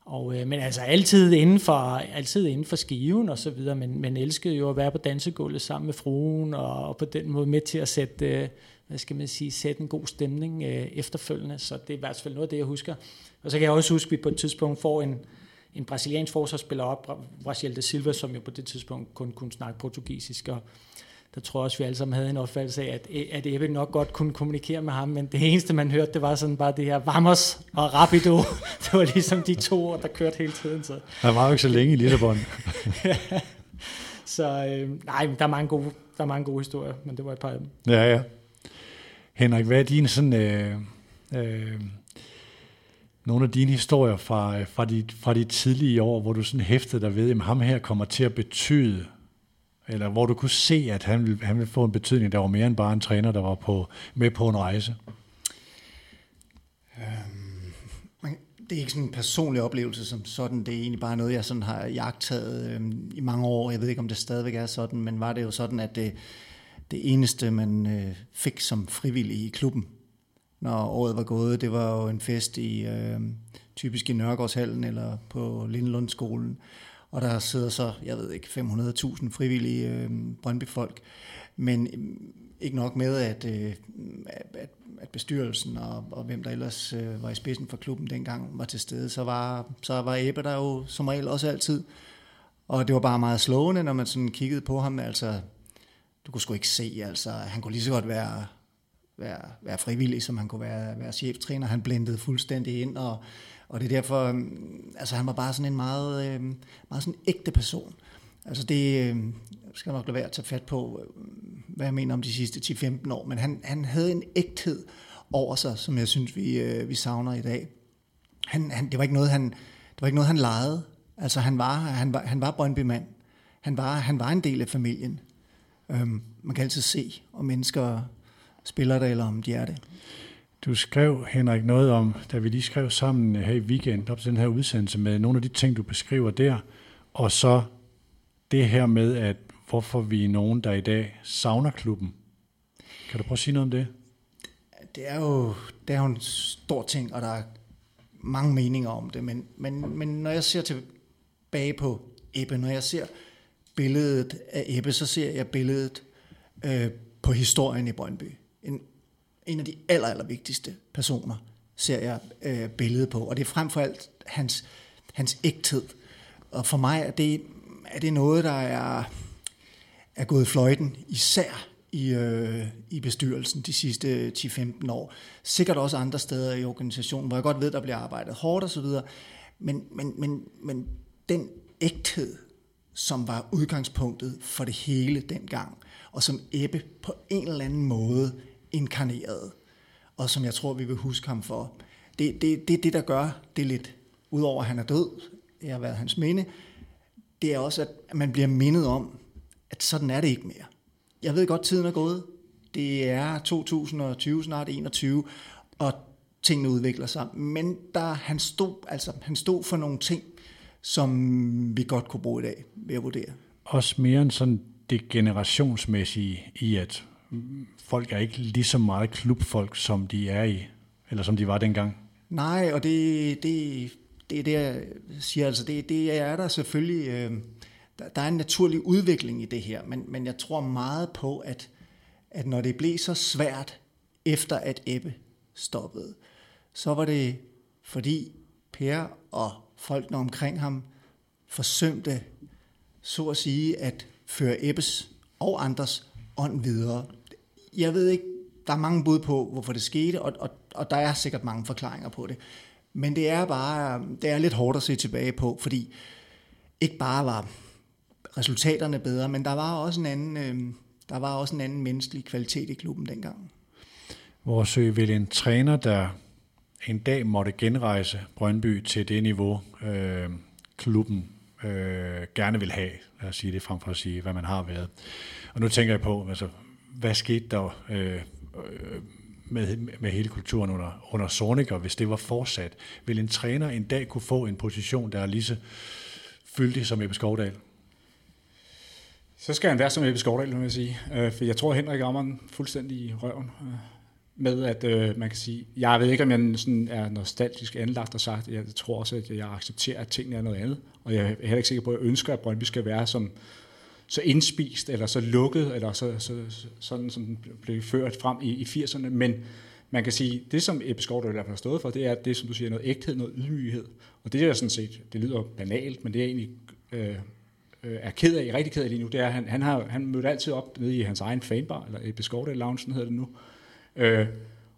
og, øh, men altså altid inden for, altid inden for skiven og så videre, men, men elskede jo at være på dansegulvet sammen med fruen, og, og på den måde med til at sætte, øh, hvad skal man sige, sætte en god stemning øh, efterfølgende. Så det er i hvert fald noget af det, jeg husker. Og så kan jeg også huske, at vi på et tidspunkt får en, en brasiliansk forsvarsspiller op, Brasil de Silva, som jo på det tidspunkt kun kunne snakke portugisisk, og der tror jeg også, vi alle sammen havde en opfattelse af, at, at Ebbe nok godt kunne kommunikere med ham, men det eneste, man hørte, det var sådan bare det her Vamos og Rapido. <laughs> Det var ligesom de to ord, der kørte hele tiden. Så. Han var jo ikke så længe i Lissabon. <laughs> Så øh, nej, der er, mange gode, der er mange gode historier, men det var et par af dem. Ja, ja. Henrik, hvad er dine sådan... Øh, øh, nogle af dine historier fra, fra, de, fra de tidlige år, hvor du sådan hæftede dig ved, at ham her kommer til at betyde, eller hvor du kunne se, at han ville, han ville få en betydning, der var mere end bare en træner, der var på, med på en rejse? Øhm, det er ikke sådan en personlig oplevelse som sådan, det er egentlig bare noget, jeg sådan har jagtet øhm, i mange år. Jeg ved ikke, om det stadigvæk er sådan, men var det jo sådan, at det, det eneste, man øh, fik som frivillig i klubben, når året var gået. Det var jo en fest i øh, typisk i Nørregårdshallen eller på Lindelundskolen. Og der sidder så, jeg ved ikke, 500.000 frivillige øh, Brøndby-folk. Men øh, ikke nok med, at, øh, at, at bestyrelsen og, og hvem der ellers øh, var i spidsen for klubben dengang var til stede, så var, så var Ebbe der jo som regel også altid. Og det var bare meget slående, når man sådan kiggede på ham. Altså, du kunne sgu ikke se, altså, han kunne lige så godt være være, være frivillig, som han kunne være, være cheftræner. Han blendede fuldstændig ind, og, og det er derfor, øhm, altså han var bare sådan en meget, øhm, meget sådan ægte person. Altså det øhm, skal nok lade være at tage fat på, hvad jeg mener om de sidste 10-15 år, men han, han havde en ægthed over sig, som jeg synes, vi, øh, vi savner i dag. Han, han, det, var ikke noget, han, det var ikke noget, han legede. Altså han var, han var, han var Brøndby-mand. Han var, han var en del af familien. Øhm, man kan altid se, om mennesker spiller det, eller om de er det. Du skrev, Henrik, noget om, da vi lige skrev sammen eh, her i weekend, op til den her udsendelse, med nogle af de ting, du beskriver der, og så det her med, at hvorfor vi er nogen, der i dag savner klubben. Kan du prøve at sige noget om det? Det er jo, det er jo en stor ting, og der er mange meninger om det, men, men, men når jeg ser tilbage på Ebbe, når jeg ser billedet af Ebbe, så ser jeg billedet øh, på historien i Brøndby en, en af de aller, aller vigtigste personer, ser jeg øh, billedet på. Og det er frem for alt hans, hans ægthed. Og for mig er det, er det noget, der er, er gået fløjten, især i, øh, i bestyrelsen de sidste 10-15 år. Sikkert også andre steder i organisationen, hvor jeg godt ved, der bliver arbejdet hårdt osv. Men, men, men, men den ægthed, som var udgangspunktet for det hele dengang, og som Ebbe på en eller anden måde inkarnerede, og som jeg tror, vi vil huske ham for. Det er det, det, det, der gør det lidt, udover at han er død, det har været hans minde, det er også, at man bliver mindet om, at sådan er det ikke mere. Jeg ved godt, tiden er gået. Det er 2020, snart 21, og tingene udvikler sig. Men der, han, stod, altså, han stod for nogle ting, som vi godt kunne bruge i dag, ved at vurdere. Også mere end sådan det generationsmæssige i, at folk er ikke lige så meget klubfolk, som de er i, eller som de var dengang. Nej, og det, det, det er det, jeg siger. Altså, det, det er der selvfølgelig... Øh, der, der er en naturlig udvikling i det her, men, men jeg tror meget på, at, at når det blev så svært, efter at Ebbe stoppede, så var det fordi Per og folkene omkring ham forsømte, så at sige, at føre Ebbes og andres ånd videre. Jeg ved ikke, der er mange bud på, hvorfor det skete, og, og, og der er sikkert mange forklaringer på det. Men det er bare, det er lidt hårdt at se tilbage på, fordi ikke bare var resultaterne bedre, men der var også en anden, øh, der var også en anden menneskelig kvalitet i klubben dengang. Hvor søg øh, vil en træner, der en dag måtte genrejse Brøndby til det niveau, øh, klubben øh, gerne vil have, lad os sige det, frem for at sige, hvad man har været. Og nu tænker jeg på, altså, hvad skete der øh, øh, med, med hele kulturen under, under Sorniger, hvis det var fortsat? Vil en træner en dag kunne få en position, der er lige så fyldig som Ebbe Skovdal? Så skal han være som Ebbe Skovdal, vil jeg sige. Øh, for jeg tror, Henrik rammer fuldstændig i røven. Øh, med at øh, man kan sige, jeg ved ikke, om jeg sådan er nostalgisk anlagt og sagt, jeg tror også, at jeg accepterer, at tingene er noget andet. Og jeg er heller ikke sikker på, at jeg ønsker, at Brøndby skal være som, så indspist, eller så lukket, eller så, så, sådan, som den blev ført frem i, i 80'erne. Men man kan sige, det som Ebbe Skovdøl i hvert fald har stået for, det er, det som du siger, noget ægthed, noget ydmyghed. Og det er sådan set, det lyder banalt, men det er egentlig øh, øh, er ked af, rigtig ked af lige nu, det er, at han, han, har, han mødte altid op nede i hans egen fanbar, eller Ebbe Skovdøl Lounge, hedder det nu. Øh,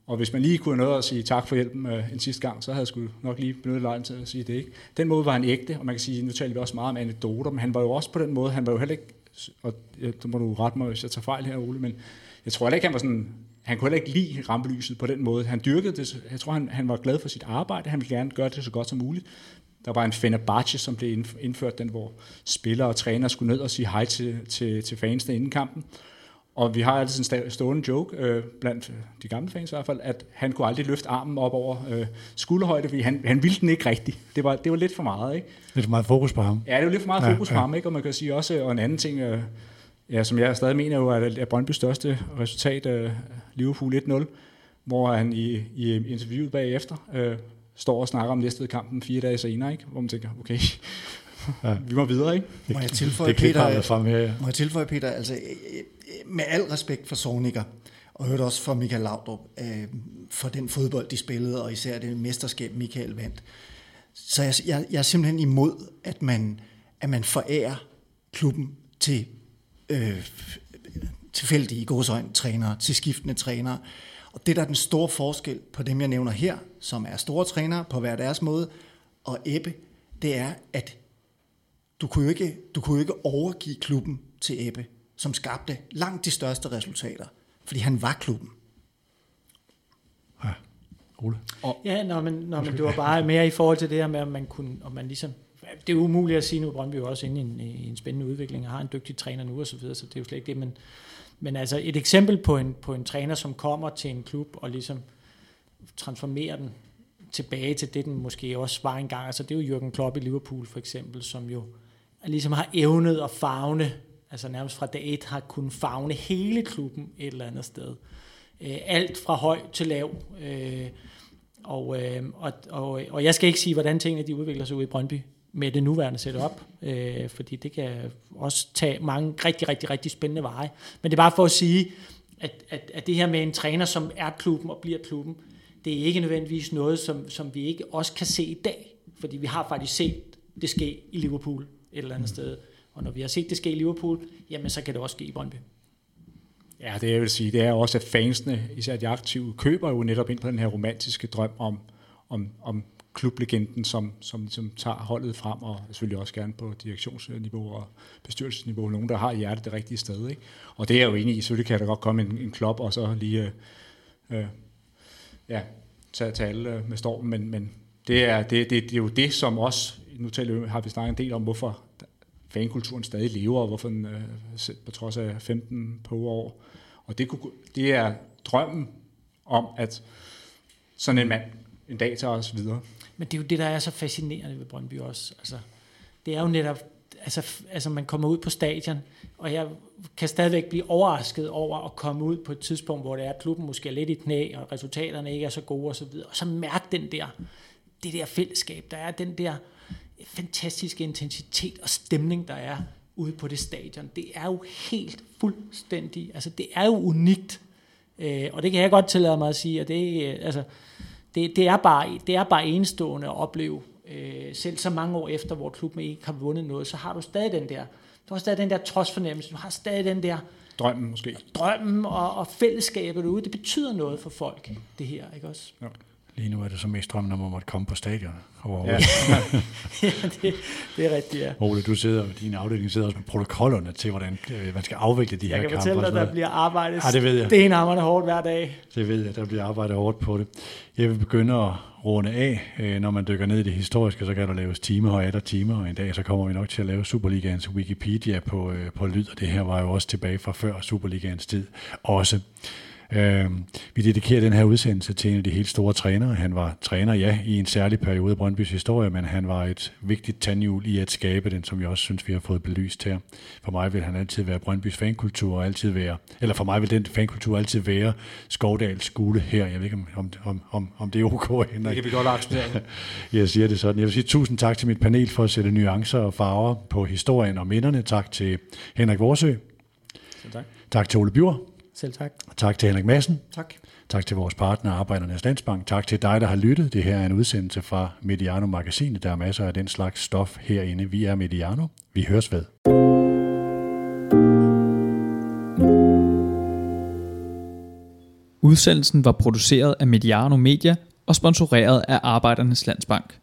og hvis man lige kunne have noget at sige tak for hjælpen øh, en sidste gang, så havde jeg sgu nok lige benyttet lejen til at sige det. Ikke? Den måde var han ægte, og man kan sige, nu taler vi også meget om anekdoter, men han var jo også på den måde, han var jo heller ikke, og ja, der må du rette mig, hvis jeg tager fejl her, Ole, men jeg tror heller ikke, han var sådan, han kunne heller ikke lide rampelyset på den måde. Han dyrkede det, jeg tror, han, han var glad for sit arbejde, han ville gerne gøre det så godt som muligt. Der var en Fenerbahce, som blev indført, den hvor spillere og træner skulle ned og sige hej til, til, til fansene inden kampen. Og vi har altid en stående joke, øh, blandt de gamle fans i hvert fald, at han kunne aldrig løfte armen op over øh, skulderhøjde, fordi han, han ville den ikke rigtigt. Det var, det var lidt for meget, ikke? Lidt for meget fokus på ham. Ja, det var lidt for meget ja, fokus ja. på ham, ikke? Og man kan sige også, og en anden ting, øh, ja, som jeg stadig mener jo, at, at Brøndby's største resultat, øh, Liverpool 1-0, hvor han i, i interviewet bagefter øh, står og snakker om næste kampen fire dage senere, ikke? hvor man tænker, okay, ja. vi må videre, ikke? Må jeg tilføje, det, Peter, frem her, ja. må jeg tilføje, Peter, altså med al respekt for Sorniger, og hørte også for Michael Laudrup, øh, for den fodbold, de spillede, og især det mesterskab, Michael vandt. Så jeg, jeg, jeg er simpelthen imod, at man, at man forærer klubben til øh, tilfældige godsøjne trænere, til skiftende trænere. Og det der er den store forskel på dem, jeg nævner her, som er store trænere på hver deres måde, og Ebbe, det er, at du kunne jo ikke, du kunne jo ikke overgive klubben til Ebbe som skabte langt de største resultater, fordi han var klubben. Ja, Ole. Og, ja, nå, men, nå, men det var bare mere i forhold til det her med, om man kunne, om man ligesom, det er umuligt at sige nu, Brøndby er også inde i en, i en spændende udvikling, og har en dygtig træner nu og så videre, så det er jo slet ikke det, men, men altså et eksempel på en, på en træner, som kommer til en klub og ligesom transformerer den tilbage til det, den måske også var engang. Altså det er jo Jürgen Klopp i Liverpool for eksempel, som jo ligesom har evnet at farve altså nærmest fra dag 1, har kunnet fagne hele klubben et eller andet sted. Øh, alt fra høj til lav. Øh, og, øh, og, og, og jeg skal ikke sige, hvordan tingene de udvikler sig ud i Brøndby med det nuværende setup, øh, fordi det kan også tage mange rigtig, rigtig, rigtig spændende veje. Men det er bare for at sige, at, at, at det her med en træner, som er klubben og bliver klubben, det er ikke nødvendigvis noget, som, som vi ikke også kan se i dag, fordi vi har faktisk set det ske i Liverpool et eller andet mm. sted. Og når vi har set det ske i Liverpool, jamen så kan det også ske i Brøndby. Ja, det jeg vil sige, det er også, at fansene, især de aktive, køber jo netop ind på den her romantiske drøm om, om, om klublegenden, som, som som tager holdet frem, og selvfølgelig også gerne på direktionsniveau og bestyrelsesniveau, nogen, der har hjertet det rigtige sted. Ikke? Og det er jeg jo enig i, selvfølgelig kan der godt komme en, en klub, og så lige øh, øh, ja, tage, tage alle med stormen, men, men det, er, det, det, det er jo det, som også, nu taler, har vi snakket en del om, hvorfor fankulturen stadig lever, og hvorfor den øh, på trods af 15 på år. Og det, kunne, det er drømmen om, at sådan en mand en dag tager os videre. Men det er jo det, der er så fascinerende ved Brøndby også. Altså, det er jo netop, altså, altså man kommer ud på stadion, og jeg kan stadigvæk blive overrasket over at komme ud på et tidspunkt, hvor det er, at klubben måske er lidt i knæ, og resultaterne ikke er så gode osv., og så mærke den der, det der fællesskab, der er den der fantastiske intensitet og stemning, der er ude på det stadion. Det er jo helt fuldstændig, altså det er jo unikt, øh, og det kan jeg godt tillade mig at sige, og det, øh, altså, det, det, er, bare, det er bare enestående at opleve, øh, selv så mange år efter, hvor klubben ikke har vundet noget, så har du stadig den der, du har stadig den der trodsfornemmelse, du har stadig den der Drømmen måske. drømmen og, og fællesskabet derude, det betyder noget for folk, det her, ikke også? Ja. Lige nu er det så mest drømmen om at måtte komme på stadion. Og Ja. <laughs> ja, det, det er rigtigt, ja. Ole, du sidder, din afdeling sidder også med protokollerne til, hvordan øh, man skal afvikle de Jeg her kan kampe. fortælle og dig, sådan at der bliver arbejdet Ja, det ved jeg. stenhammerne hårdt hver dag. Det ved jeg, der bliver arbejdet hårdt på det. Jeg vil begynde at runde af. Øh, Når man dykker ned i det historiske, så kan der laves timer og atter timer, og en dag så kommer vi nok til at lave Superligaens Wikipedia på, øh, på lyd, og det her var jo også tilbage fra før Superligaens tid også. Øh, vi dedikerer den her udsendelse til en af de helt store trænere. Han var træner, ja, i en særlig periode af Brøndbys historie, men han var et vigtigt tandhjul i at skabe den, som jeg også synes, vi har fået belyst her. For mig vil han altid være Brøndbys fankultur, og altid være, eller for mig vil den fankultur altid være Skovdals skole her. Jeg ved ikke, om, om, om, om det er ok, Det Henrik. kan vi godt acceptere. <laughs> Jeg siger det sådan. Jeg vil sige tusind tak til mit panel for at sætte nuancer og farver på historien og minderne. Tak til Henrik Vorsø. Så tak. Tak til Ole Bjur. Selv tak. Tak til Henrik Madsen. Tak. Tak til vores partner, Arbejdernes Landsbank. Tak til dig, der har lyttet. Det her er en udsendelse fra Mediano Magasinet. Der er masser af den slags stof herinde. Vi er Mediano. Vi høres ved. Udsendelsen var produceret af Mediano Media og sponsoreret af Arbejdernes Landsbank.